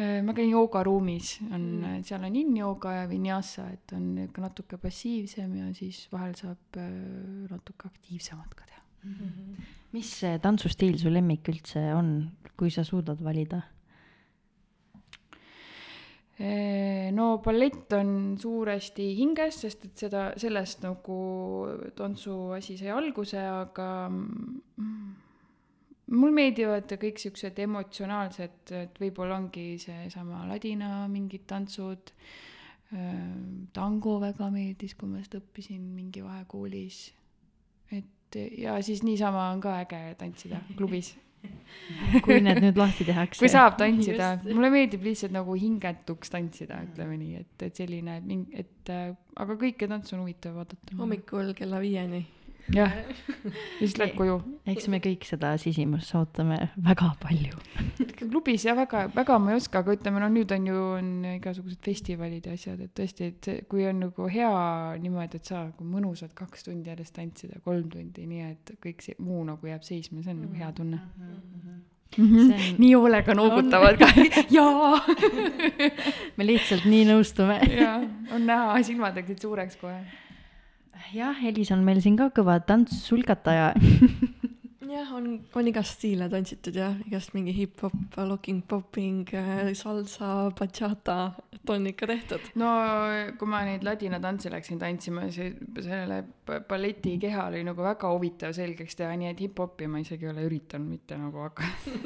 Äh, ma käin joogaruumis, on mm., seal on in-jooga ja vinyasa, et on ikka natuke passiivsem ja siis vahel saab äh, natuke aktiivsemat ka teha. mis see tantsustiil su lemmik üldse on, kui sa suudad valida? No ballett on suuresti hinges, sest et seda, sellest nagu tantsuasi sai alguse, aga mm, mul meeldivad kõik siuksed emotsionaalsed, et võib-olla ongi seesama ladina mingid tantsud. tango väga meeldis, kui ma seda õppisin mingi vahekoolis. et ja siis niisama on ka äge tantsida klubis [laughs] kui need nüüd lahti tehakse. kui saab tantsida, mulle meeldib lihtsalt nagu hingetuks tantsida, ütleme nii, et, et selline, et äh, aga kõike tantsu on huvitav vaadata. hommikul kella viieni. jah, siis lähed koju. eks me kõik seda sisimas ootame väga palju. [laughs] klubis jah, väga, väga ma ei oska, aga ütleme, no nüüd on ju, on igasugused festivalid ja asjad, et tõesti, et kui on nagu hea niimoodi, et saa nagu mõnusalt kaks tundi järjest tantsida, kolm tundi, nii et kõik see muu nagu jääb seisma, see on nagu hea tunne. See on- nii hoolega noogutavad ka, [laughs] jaa. [laughs] me lihtsalt nii nõustume. jaa, on näha, silmad läksid suureks kohe. jah, Elis on meil siin ka kõva tantsusulgataja. [laughs] jah, on, on igast stiile tantsitud jah, igast mingi hip-hop, locking, popping, salsa, bachata, et on ikka tehtud. no kui ma neid ladina tantse läksin tantsima, see, sellele ba- balleti keha oli nagu väga huvitav selgeks teha, nii et hip-hopi ma isegi ei ole üritanud mitte nagu hakata.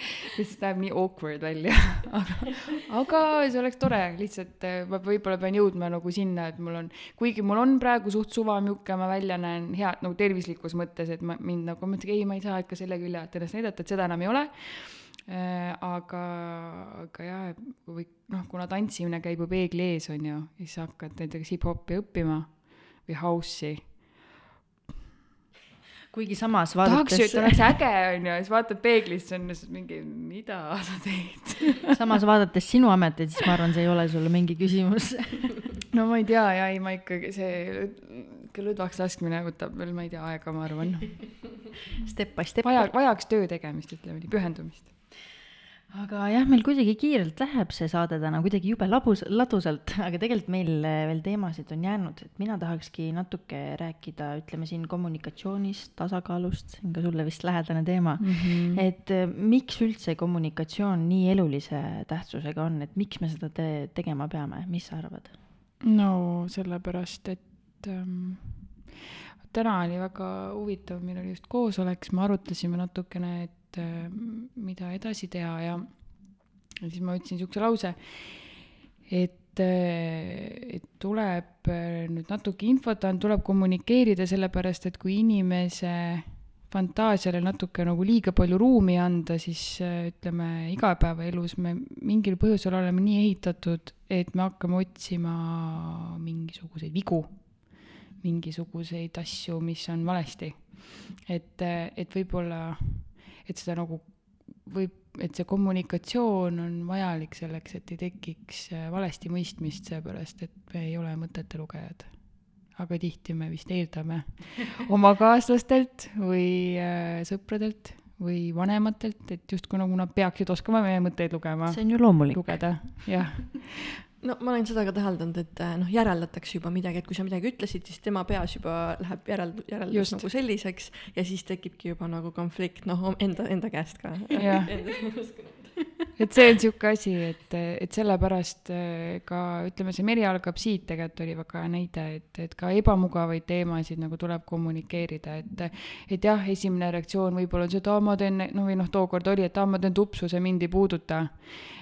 [laughs] lihtsalt näeb nii awkward välja, [laughs] aga, aga see oleks tore, lihtsalt ma võib-olla pean jõudma nagu sinna, et mul on, kuigi mul on praegu suht suva, milline ma välja näen, hea nagu tervislikus mõttes, et ma mind nagu mõtlen, ei, ma ei saa ikka selle külje alt ennast näidata, et seda enam ei ole Äh, aga, aga jah, või noh, kuna tantsimine käib ju peegli ees, on ju, siis hakkad näiteks hip-hopi õppima või house'i. Kuigi samas tahaks ju, vaadates et, oleks äge, on ju, siis vaatad peeglisse, on lihtsalt mingi, mida sa teed. [laughs] samas vaadates sinu ameteid, siis ma arvan, see ei ole sulle mingi küsimus. [laughs] no ma ei tea ja ei, ma ikkagi see ikka lõdvaks laskmine võtab veel, ma ei tea, aega, ma arvan. Step by step. vaja, vajaks töö tegemist, ütleme nii, pühendumist. Aga jah, meil kuidagi kiirelt läheb see saade täna kuidagi jube labus, ladusalt, aga tegelikult meil eh, veel teemasid on jäänud, et mina tahakski natuke rääkida, ütleme siin kommunikatsioonist, tasakaalust, see on ka sulle vist lähedane teema mm. -hmm. et eh, miks üldse kommunikatsioon nii elulise tähtsusega on, et miks me seda te tegema peame, mis sa arvad? no sellepärast, et ähm, täna oli väga huvitav, meil oli just koosolek, siis me arutasime natukene, et äh, mida edasi teha ja, siis ma ütlesin niisuguse lause, et äh, et tuleb äh, nüüd natuke infot anda, tuleb kommunikeerida, sellepärast et kui inimese fantaasiale natuke nagu liiga palju ruumi anda, siis ütleme, igapäevaelus me mingil põhjusel oleme nii ehitatud, et me hakkame otsima mingisuguseid vigu, mingisuguseid asju, mis on valesti. et, et võib-olla, et seda nagu võib, et see kommunikatsioon on vajalik selleks, et ei tekiks äh, valesti mõistmist, seepärast et me ei ole mõtete lugejad. aga tihti me vist eeldame [laughs] oma kaaslastelt või äh, sõpradelt või vanematelt, et justkui nagu nad peaksid oskama meie mõtteid lugema, see on ju loomulik. lugeda, jah. [laughs] no ma olen seda ka täheldanud, et äh, noh, järeldatakse juba midagi, et kui sa midagi ütlesid, siis tema peas juba läheb järeld-, järeldus nagu selliseks ja siis tekibki juba nagu konflikt, noh, enda, enda käest ka. Jah. [laughs] [laughs] et see on niisugune asi, et, et sellepärast äh, ka ütleme, see Meri algab siit tegelikult oli väga hea näide, et, et ka ebamugavaid teemasid nagu tuleb kommunikeerida, et et jah, esimene reaktsioon võib-olla on see, et aa, ma teen, no või noh, tookord oli, et aa, ma teen tupsu, see mind ei puuduta.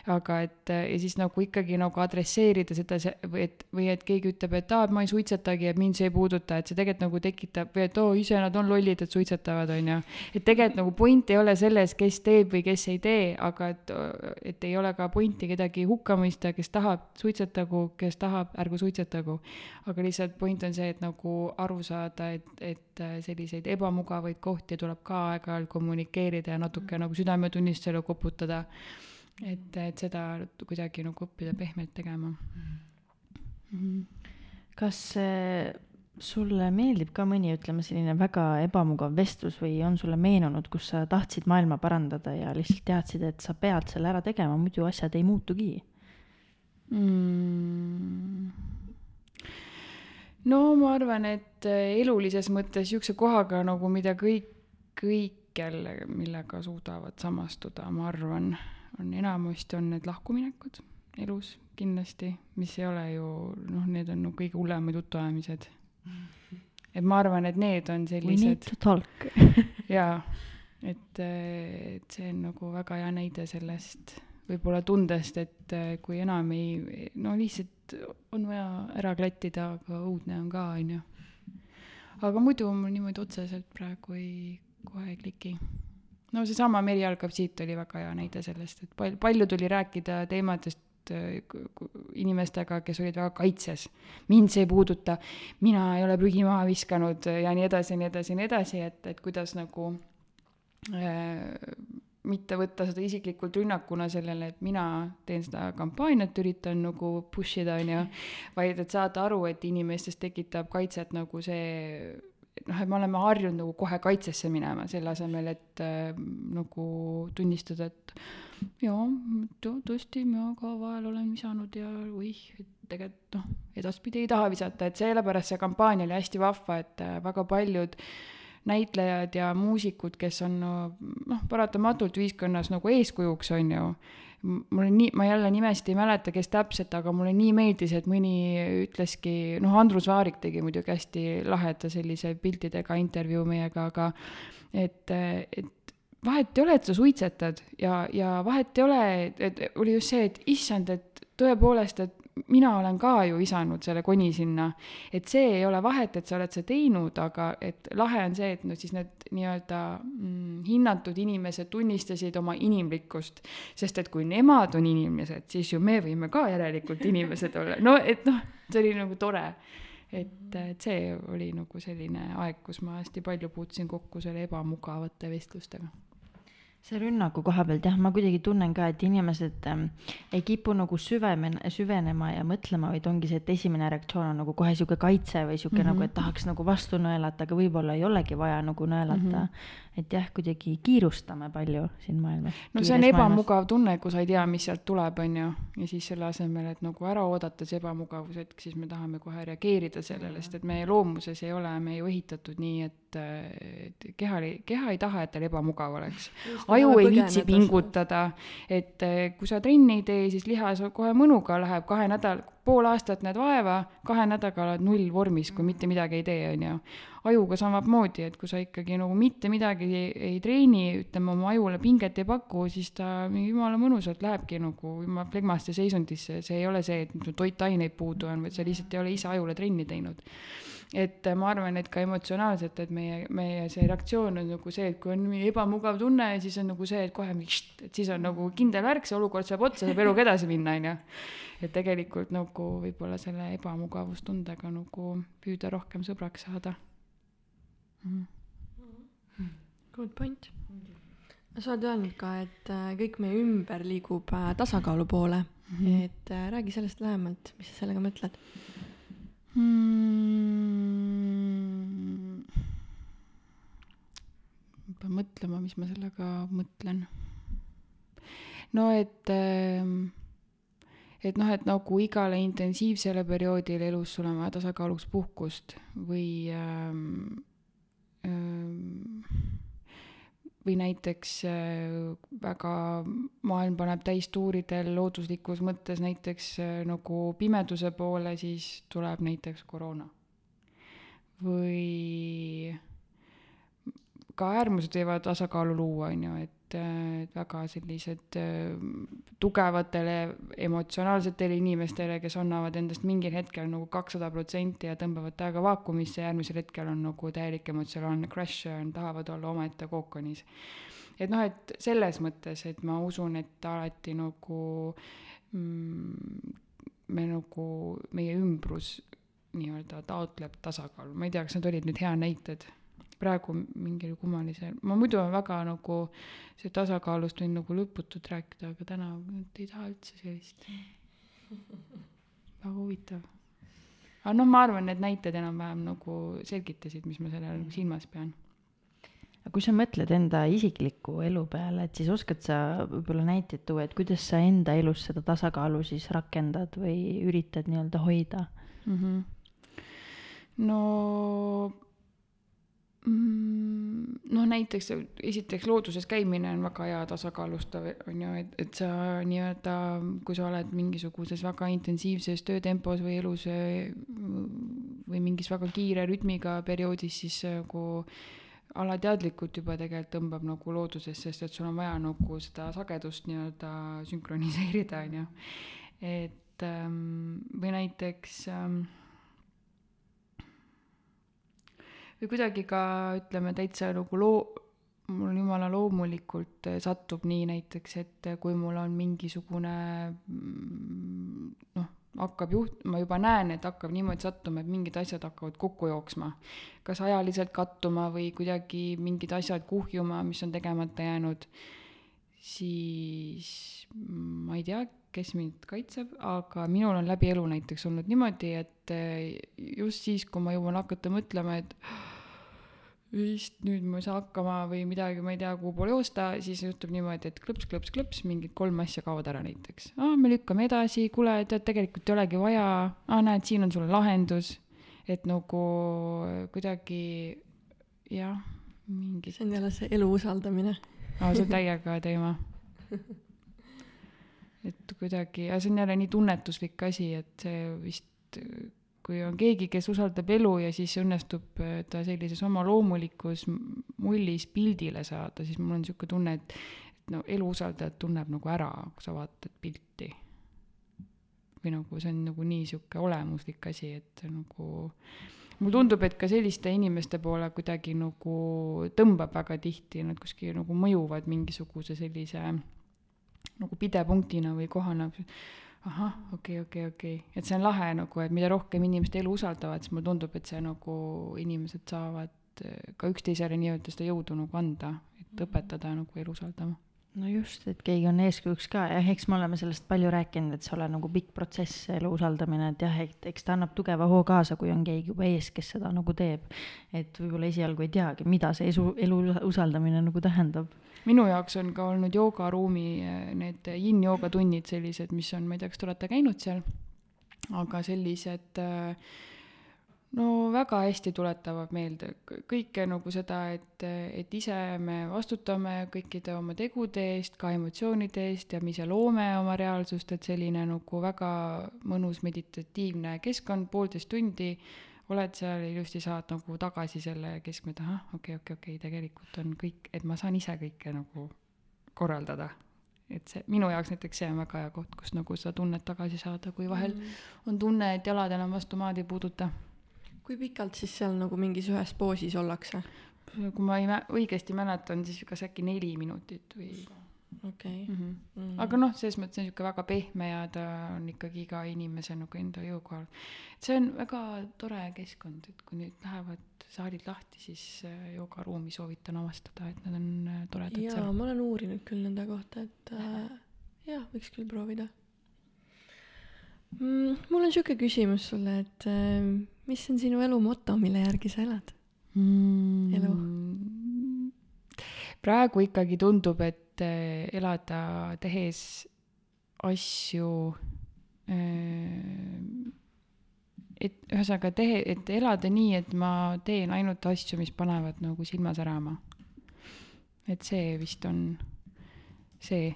aga et ja siis nagu ikkagi nagu adresseerida seda, või et, või et keegi ütleb, et aa, ma ei suitsetagi, et mind see ei puuduta, et see tegelikult nagu tekitab või et oo, ise nad on lollid, et suitsetavad, on ju. et tegelikult nagu point ei ole selles, kes teeb või kes ei tee, aga et et, et ei ole ka pointi kedagi hukka mõista, kes tahab, suitsetagu, kes tahab, ärgu suitsetagu. aga lihtsalt point on see, et nagu aru saada, et, et selliseid ebamugavaid kohti tuleb ka aeg-ajalt kommunikeerida ja natuke nagu südametunnistusele koputada. et, et seda kuidagi nagu õppida pehmelt tegema mm. -hmm. kas äh, sulle meeldib ka mõni, ütleme selline väga ebamugav vestlus või on sulle meenunud, kus sa tahtsid maailma parandada ja lihtsalt teadsid, et sa pead selle ära tegema, muidu asjad ei muutugi? mm.? no ma arvan, et äh, elulises mõttes niisuguse kohaga nagu, mida kõik, kõik jälle, millega suudavad samastuda, ma arvan, on enamasti on need lahkuminekud elus kindlasti, mis ei ole ju noh, need on nagu kõige hullemad jutuajamised. Et ma arvan, et need on sellised [laughs] jaa, et, et see on nagu väga hea näide sellest võib-olla tundest, et äh, kui enam ei, no lihtsalt on vaja ära klattida, aga õudne on ka, on ju. aga muidu mul niimoodi otseselt praegu ei, kohe ei kliki. no seesama Meri algab siit oli väga hea näide sellest, et pal-, palju tuli rääkida teemadest äh, ku- ku- inimestega, kes olid väga kaitses. mind see ei puuduta, mina ei ole prügi maha viskanud ja nii edasi ja nii edasi ja nii edasi, et, et kuidas nagu äh, mitte võtta seda isiklikult rünnakuna sellele, et mina teen seda kampaaniat, üritan nagu push ida, on ju, vaid et saada aru, et inimestes tekitab kaitset nagu see noh, et me oleme harjunud nagu kohe kaitsesse minema, selle asemel, et äh, nagu tunnistada, et jaa, tõesti, mina ka vahel olen visanud ja oih, et tegelikult noh, edaspidi ei taha visata, et sellepärast see kampaania oli hästi vahva, et äh, väga paljud näitlejad ja muusikud, kes on noh, paratamatult ühiskonnas nagu eeskujuks, on ju, mulle nii, ma jälle nimesid ei mäleta, kes täpselt, aga mulle nii meeldis, et mõni ütleski, noh, Andrus Vaarik tegi muidugi hästi laheda sellise piltidega intervjuu meiega, aga et, et vahet ei ole, et sa suitsetad ja, ja vahet ei ole, et oli just see, et issand, et tõepoolest, et mina olen ka ju visanud selle koni sinna. et see ei ole vahet, et sa oled seda teinud, aga et lahe on see, et no siis need nii-öelda mm, hinnatud inimesed tunnistasid oma inimlikkust. sest et kui nemad on inimesed, siis ju me võime ka järelikult inimesed olla, no et noh, see oli nagu tore. et, et see oli nagu selline aeg, kus ma hästi palju puutusin kokku selle ebamugavate vestlustega see rünnaku koha pealt jah, ma kuidagi tunnen ka, et inimesed ähm, ei kipu nagu süvemen-, süvenema ja mõtlema, vaid ongi see, et esimene reaktsioon on nagu kohe sihuke kaitse või sihuke mm -hmm. nagu, et tahaks nagu vastu nõelata, aga võib-olla ei olegi vaja nagu nõelata mm. -hmm. et jah, kuidagi kiirustame palju siin maailmas. no see on ebamugav tunne, kui sa ei tea, mis sealt tuleb, on ju, ja siis selle asemel, et nagu ära oodata see ebamugavushetk, siis me tahame kohe reageerida sellele, sest et meie loomuses ei ole me ju ehitatud nii, et et keha, keha ei taha, et tal ebamugav oleks. Aju ei viitsi. pingutada, et eh, kui sa trenni ei tee, siis lihas kohe mõnuga läheb kahe nädal, pool aastat näed vaeva, kahe nädalaga oled nullvormis, kui mitte midagi ei tee, on ju. ajuga samamoodi, et kui sa ikkagi nagu mitte midagi ei, ei treeni, ütleme oma ajule pinget ei paku, siis ta jumala mõnusalt lähebki nagu jumala flegmaste seisundisse, see ei ole see, et toitaineid puudu on, vaid sa lihtsalt ei ole ise ajule trenni teinud et ma arvan, et ka emotsionaalselt, et meie, meie see reaktsioon on nagu see, et kui on mingi ebamugav tunne, siis on nagu see, et kohe et siis on nagu kindel värk, see olukord saab otsa, saab eluga edasi minna, on ju. et tegelikult nagu võib-olla selle ebamugavustundega nagu püüda rohkem sõbraks saada mm.. Good point. sa oled öelnud ka, et äh, kõik meie ümber liigub äh, tasakaalu poole mm. -hmm. et äh, räägi sellest lähemalt, mis sa sellega mõtled? mm.. ma pean mõtlema, mis ma sellega mõtlen. no et, et noh, et nagu igale intensiivsele perioodile elus sul on vaja tasakaaluks puhkust või ähm, või näiteks äh, väga maailm paneb täistuuridel looduslikus mõttes näiteks äh, nagu pimeduse poole, siis tuleb näiteks koroona. või ka äärmused võivad tasakaalu luua, on ju, et et väga sellised äh, tugevatele emotsionaalsetele inimestele, kes annavad endast mingil hetkel nagu kakssada protsenti ja tõmbavad täiega vaakumisse, järgmisel hetkel on nagu täielik emotsionaalne crash ja tahavad olla omaette kookonis. et noh, et selles mõttes, et ma usun, et alati nagu mm, me nagu, meie ümbrus nii-öelda taotleb tasakaalu, ma ei tea, kas need olid nüüd head näited praegu mingil kummalisel, ma muidu olen väga nagu see tasakaalust võin nagu lõputult rääkida, aga täna ei taha üldse sellist. väga huvitav. aga noh, ma arvan, need näited enam-vähem nagu selgitasid, mis ma selle all nagu silmas pean aga kui sa mõtled enda isikliku elu peale, et siis oskad sa võib-olla näiteid tuua, et kuidas sa enda elus seda tasakaalu siis rakendad või üritad nii-öelda hoida mm? -hmm. no noh, näiteks esiteks looduses käimine on väga hea tasakaalustav, on ju, et, et sa nii-öelda, kui sa oled mingisuguses väga intensiivses töötempos või elus või mingis väga kiire rütmiga perioodis, siis nagu alateadlikult juba tegelikult tõmbab nagu loodusesse, sest et sul on vaja nagu seda sagedust nii-öelda sünkroniseerida, on ju. et ähm, või näiteks ähm, või kuidagi ka ütleme täitsa nagu loo-, mul jumala loomulikult eh, satub nii näiteks, et kui mul on mingisugune mm, noh, hakkab juht-, ma juba näen, et hakkab niimoodi sattuma, et mingid asjad hakkavad kokku jooksma. kas ajaliselt kattuma või kuidagi mingid asjad kuhjuma, mis on tegemata jäänud, siis ma ei tea, kes mind kaitseb, aga minul on läbi elu näiteks olnud niimoodi, et eh, just siis, kui ma jõuan hakata mõtlema, et vist nüüd ma ei saa hakkama või midagi, ma ei tea, kuhu poole joosta, siis juhtub niimoodi, et klõps, klõps, klõps, mingid kolm asja kaovad ära näiteks. aa, me lükkame edasi, kuule, tead, tegelikult ei olegi vaja, aa, näed, siin on sulle lahendus, et nagu kuidagi jah, mingi. see on jälle see elu usaldamine. aa, see on täiega teema [laughs] et kuidagi, ja see on jälle nii tunnetuslik asi, et see vist, kui on keegi, kes usaldab elu ja siis õnnestub äh, ta sellises oma loomulikus mullis pildile saada, siis mul on niisugune tunne, et, et no elu usaldajat tunneb nagu ära, kui sa vaatad pilti. või nagu see on nagu nii niisugune olemuslik asi, et nagu mulle tundub, et ka selliste inimeste poole kuidagi nagu tõmbab väga tihti, nad kuskil nagu mõjuvad mingisuguse sellise nagu pidepunktina või kohana, ahah, okei okay,, okei okay,, okei. Okay., et see on lahe nagu, et mida rohkem inimeste elu usaldavad, siis mulle tundub, et see nagu inimesed saavad eh, ka üksteisele nii-öelda seda jõudu nagu anda, et õpetada nagu elu usaldama no just, et keegi on eeskujuks ka, jah, eks me oleme sellest palju rääkinud, et see ole nagu pikk protsess, elu usaldamine, et jah, et eks ta annab tugeva hoo kaasa, kui on keegi juba ees, kes seda nagu teeb. et võib-olla esialgu ei teagi, mida see esu, elu usaldamine nagu tähendab. minu jaoks on ka olnud joogaruumi eh, need yin-jooga tunnid sellised, mis on, ma ei tea, kas te olete käinud seal, aga sellised äh, no väga hästi tuletavad meelde kõike nagu seda, et, et ise me vastutame kõikide oma tegude eest, ka emotsioonide eest ja me ise loome oma reaalsust, et selline nagu väga mõnus meditatiivne keskkond, poolteist tundi oled seal ja ilusti saad nagu tagasi selle keskme, et ahah, okei okay,, okei okay,, okei okay,, tegelikult on kõik, et ma saan ise kõike nagu korraldada et see minu jaoks näiteks see on väga hea koht, kus nagu seda tunnet tagasi saada, kui vahel mm. on tunne, et jalad enam vastu maad ei puuduta kui pikalt siis seal nagu mingis ühes poosis ollakse? kui ma ei mä-, õigesti mäletan, siis kas äkki neli minutit või okei okay. mm. -hmm. Mm -hmm. aga noh, selles mõttes on niisugune väga pehme ja ta on ikkagi iga inimese nagu enda jõu kohal. et see on väga tore keskkond, et kui nüüd lähevad saalid lahti, siis äh, joogaruumi soovitan avastada, et nad on äh, toredad jaa, ma olen uurinud küll nende kohta, et äh, jah, võiks küll proovida mm,. mul on sihuke küsimus sulle, et äh, mis on sinu elu moto, mille järgi sa elad mm,? elu? praegu ikkagi tundub, et äh, elada tehes asju äh, et ühesõnaga tehe, et elada nii, et ma teen ainult asju, mis panevad nagu silma särama. et see vist on see,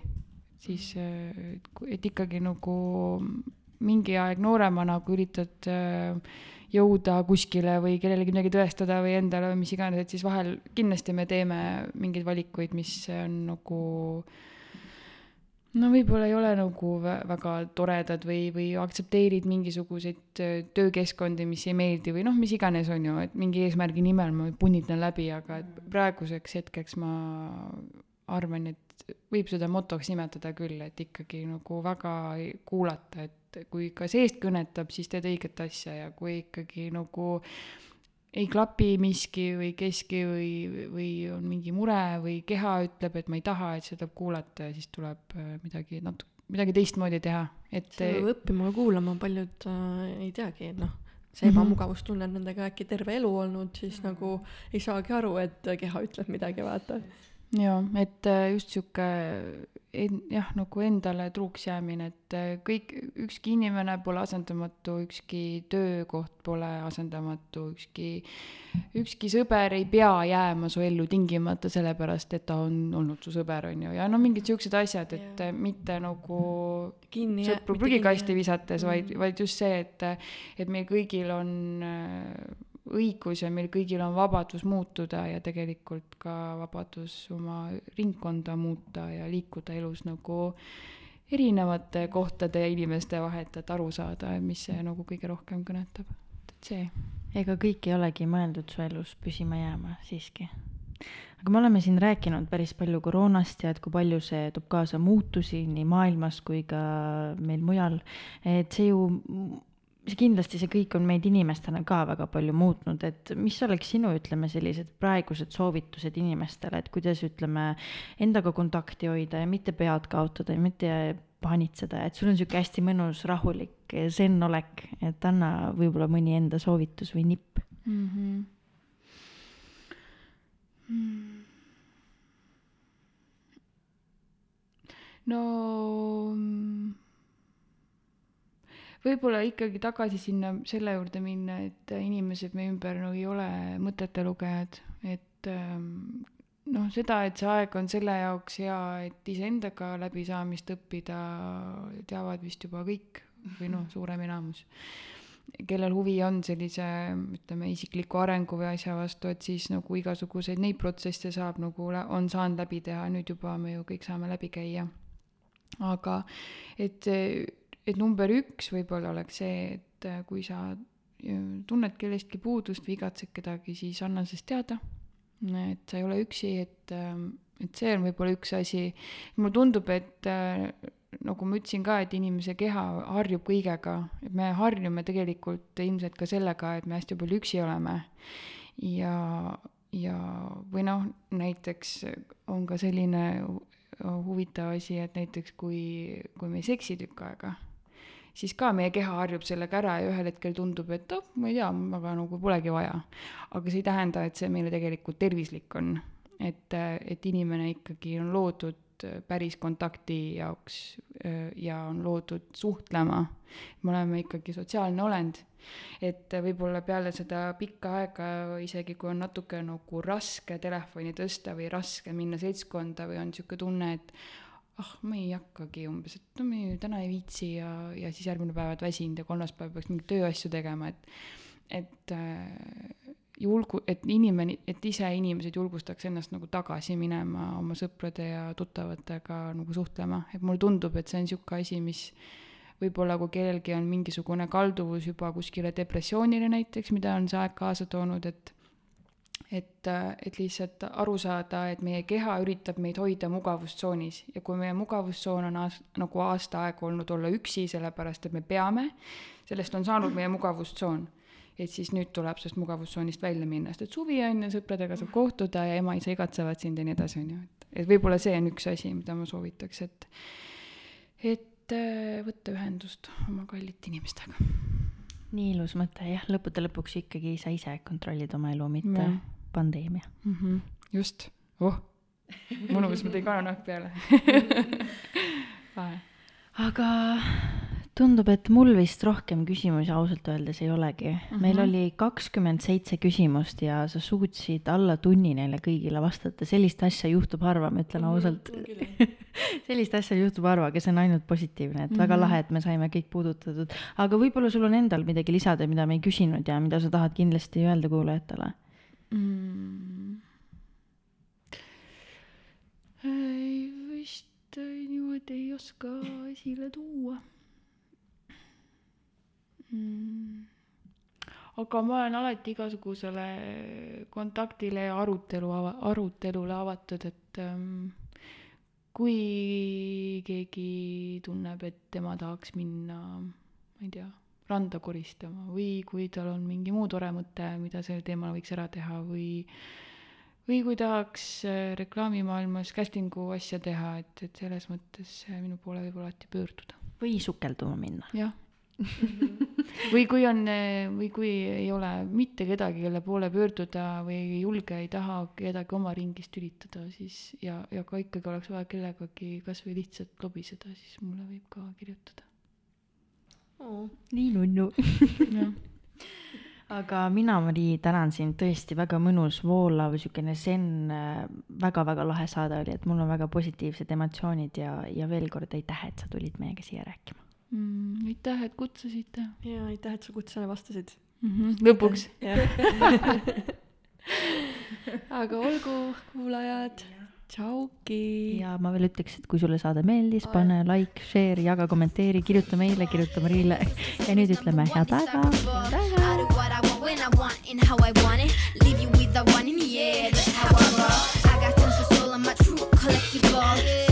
siis et ikkagi nagu mingi aeg nooremana, kui üritad äh, jõuda kuskile või kellelegi midagi tõestada või endale või mis iganes, et siis vahel kindlasti me teeme mingeid valikuid, mis on nagu no võib-olla ei ole nagu vä- väga toredad või, või aktsepteerid mingisuguseid öö, töökeskkondi, mis ei meeldi või noh, mis iganes on ju, et mingi eesmärgi nimel ma punnitan läbi, aga et praeguseks hetkeks ma arvan, et võib seda motoks nimetada küll, et ikkagi nagu väga kuulata, et kui ka seest kõnetab, siis teed õiget asja ja kui ikkagi nagu ei klapi miski või keski või, või on mingi mure või keha ütleb, et ma ei taha, et seda kuulata ja siis tuleb äh, midagi natuke, midagi teistmoodi teha, et see peab õppima ka kuulama, paljud äh, ei teagi, et noh, see Mhm. ebamugavustunne on nendega äkki terve elu olnud, siis nagu ei saagi aru, et keha ütleb midagi, vaata. jaa, et äh, just sihuke en-, jah, nagu endale truuks jäämine, et äh, kõik, ükski inimene pole asendamatu, ükski töökoht pole asendamatu, ükski, ükski sõber ei pea jääma su ellu tingimata sellepärast, et ta on olnud su sõber, on ju, ja no mingid siuksed asjad, et äh, mitte nagu kinni sõpru prügikasti Mm. visates, vaid, vaid just see, et, et meil kõigil on äh, õigus ja meil kõigil on vabadus muutuda ja tegelikult ka vabadus oma ringkonda muuta ja liikuda elus nagu erinevate kohtade ja inimeste vahet, et aru saada, mis see nagu kõige rohkem kõnetab. et see. ega kõik ei olegi mõeldud su elus püsima jääma siiski. aga me oleme siin rääkinud päris palju koroonast ja et kui palju see toob kaasa muutusi nii maailmas kui ka meil mujal, et see ju, see kindlasti see kõik on meid inimestena ka väga palju muutnud, et mis oleks sinu, ütleme, sellised praegused soovitused inimestele, et kuidas, ütleme, endaga kontakti hoida ja mitte pead kaotada ja mitte paanitseda, et sul on sihuke hästi mõnus rahulik zen-olek, et anna võib-olla mõni enda soovitus või nipp. mm. -hmm. no mm, võib-olla ikkagi tagasi sinna selle juurde minna, et inimesed meie ümber no ei ole mõtete lugejad, et ähm, noh, seda, et see aeg on selle jaoks hea, et iseendaga läbisaamist õppida, teavad vist juba kõik või noh, suurem enamus kellel huvi on sellise ütleme isikliku arengu või asja vastu, et siis nagu igasuguseid neid protsesse saab nagu, on saanud läbi teha, nüüd juba me ju kõik saame läbi käia. aga et, et number üks võib-olla oleks see, et kui sa tunned kellestki puudust või igatsed kedagi, siis anna sellest teada. et sa ei ole üksi, et, et see on võib-olla üks asi. mulle tundub, et nagu ma ütlesin ka, et inimese keha harjub kõigega, et me harjume tegelikult ilmselt ka sellega, et me hästi palju üksi oleme. ja, ja või noh, näiteks on ka selline hu- huvitav asi, et näiteks kui, kui me ei seksi tükk aega, siis ka meie keha harjub sellega ära ja ühel hetkel tundub, et oh, ma ei tea, aga nagu polegi vaja. aga see ei tähenda, et see meile tegelikult tervislik on. et, et inimene ikkagi on loodud päris kontakti jaoks öö, ja on loodud suhtlema. me oleme ikkagi sotsiaalne olend. et võib-olla peale seda pikka aega, isegi kui on natuke nagu raske telefoni tõsta või raske minna seltskonda või on niisugune tunne, et ah, ma ei hakkagi umbes, et no me täna ei viitsi ja, ja siis järgmine päev oled väsinud ja kolmas päev peaks mingeid tööasju tegema, et et äh, julgu-, et inimene, et ise inimesed julgustaks ennast nagu tagasi minema oma sõprade ja tuttavatega nagu suhtlema, et mulle tundub, et see on niisugune asi, mis võib-olla kui kellelgi on mingisugune kalduvus juba kuskile depressioonile näiteks, mida on see aeg kaasa toonud, et et, et lihtsalt aru saada, et meie keha üritab meid hoida mugavustsoonis. Ja kui meie mugavustsoon on aas-, nagu aasta aega olnud olla üksi, sellepärast et me peame, sellest on saanud meie mugavustsoon. Et siis nüüd tuleb sellest mugavustsoonist välja minna, sest et suvi on ja sõpradega saab kohtuda ja ema-isa igatsevad sind ja nii edasi, on ju, et, et võib-olla see on üks asi, mida ma soovitaks, et et võtta ühendust oma kallite inimestega. Nii ilus mõte jah, lõppude lõpuks ikkagi sa ise kontrollid oma elu, mitte Jah. pandeemia. mm. -hmm. just, oh, mõnus, ma tõin kananahk peale. [laughs] aga tundub, et mul vist rohkem küsimusi ausalt öeldes ei olegi mm. -hmm. meil Mhm. oli kakskümmend seitse küsimust ja sa suutsid alla tunni neile kõigile vastata, sellist asja juhtub harva, ma ütlen ausalt. [laughs] sellist asja juhtub harva, aga see on ainult positiivne, et mm -hmm. väga lahe, et me saime kõik puudutatud. aga võib-olla sul on endal midagi lisada, mida me ei küsinud ja mida sa tahad kindlasti öelda kuulajatele? mm.. ei, vist äh, niimoodi ei oska esile tuua mm.. aga ma olen alati igasugusele kontaktile ja arutelu, arutelule avatud, et ähm, kui keegi tunneb, et tema tahaks minna, ma ei tea, randa koristama või kui tal on mingi muu tore mõte, mida sel teemal võiks ära teha või või kui tahaks äh, reklaamimaailmas casting'u asja teha, et, et selles mõttes äh, minu poole võib alati pöörduda. või sukelduma minna? jah. Või kui on, või kui ei ole mitte kedagi, kelle poole pöörduda või ei julge, ei taha kedagi oma ringist üritada, siis ja, ja ka ikkagi oleks vaja kellegagi kasvõi lihtsalt lobiseda, siis mulle võib ka kirjutada. nii nunnu. aga mina, Mari, tänan sind, tõesti väga mõnus, voolav, niisugune zen, väga-väga lahe saade oli, et mul on väga positiivsed emotsioonid ja, ja veel kord aitäh, et sa tulid meiega siia rääkima. Mm, aitäh, et kutsusite ja aitäh, et sa kutsele vastasid. mm. -hmm. lõpuks. [laughs] aga olgu, kuulajad, tšauki. ja ma veel ütleks, et kui sulle saade meeldis, pane like, share, jaga, kommenteeri, kirjuta meile, kirjuta Marile ja nüüd ütleme head want when I want and how I want it. Leave you with the one in the air. That's how I roll. I got tons of soul. I'm a true collectible. Famous,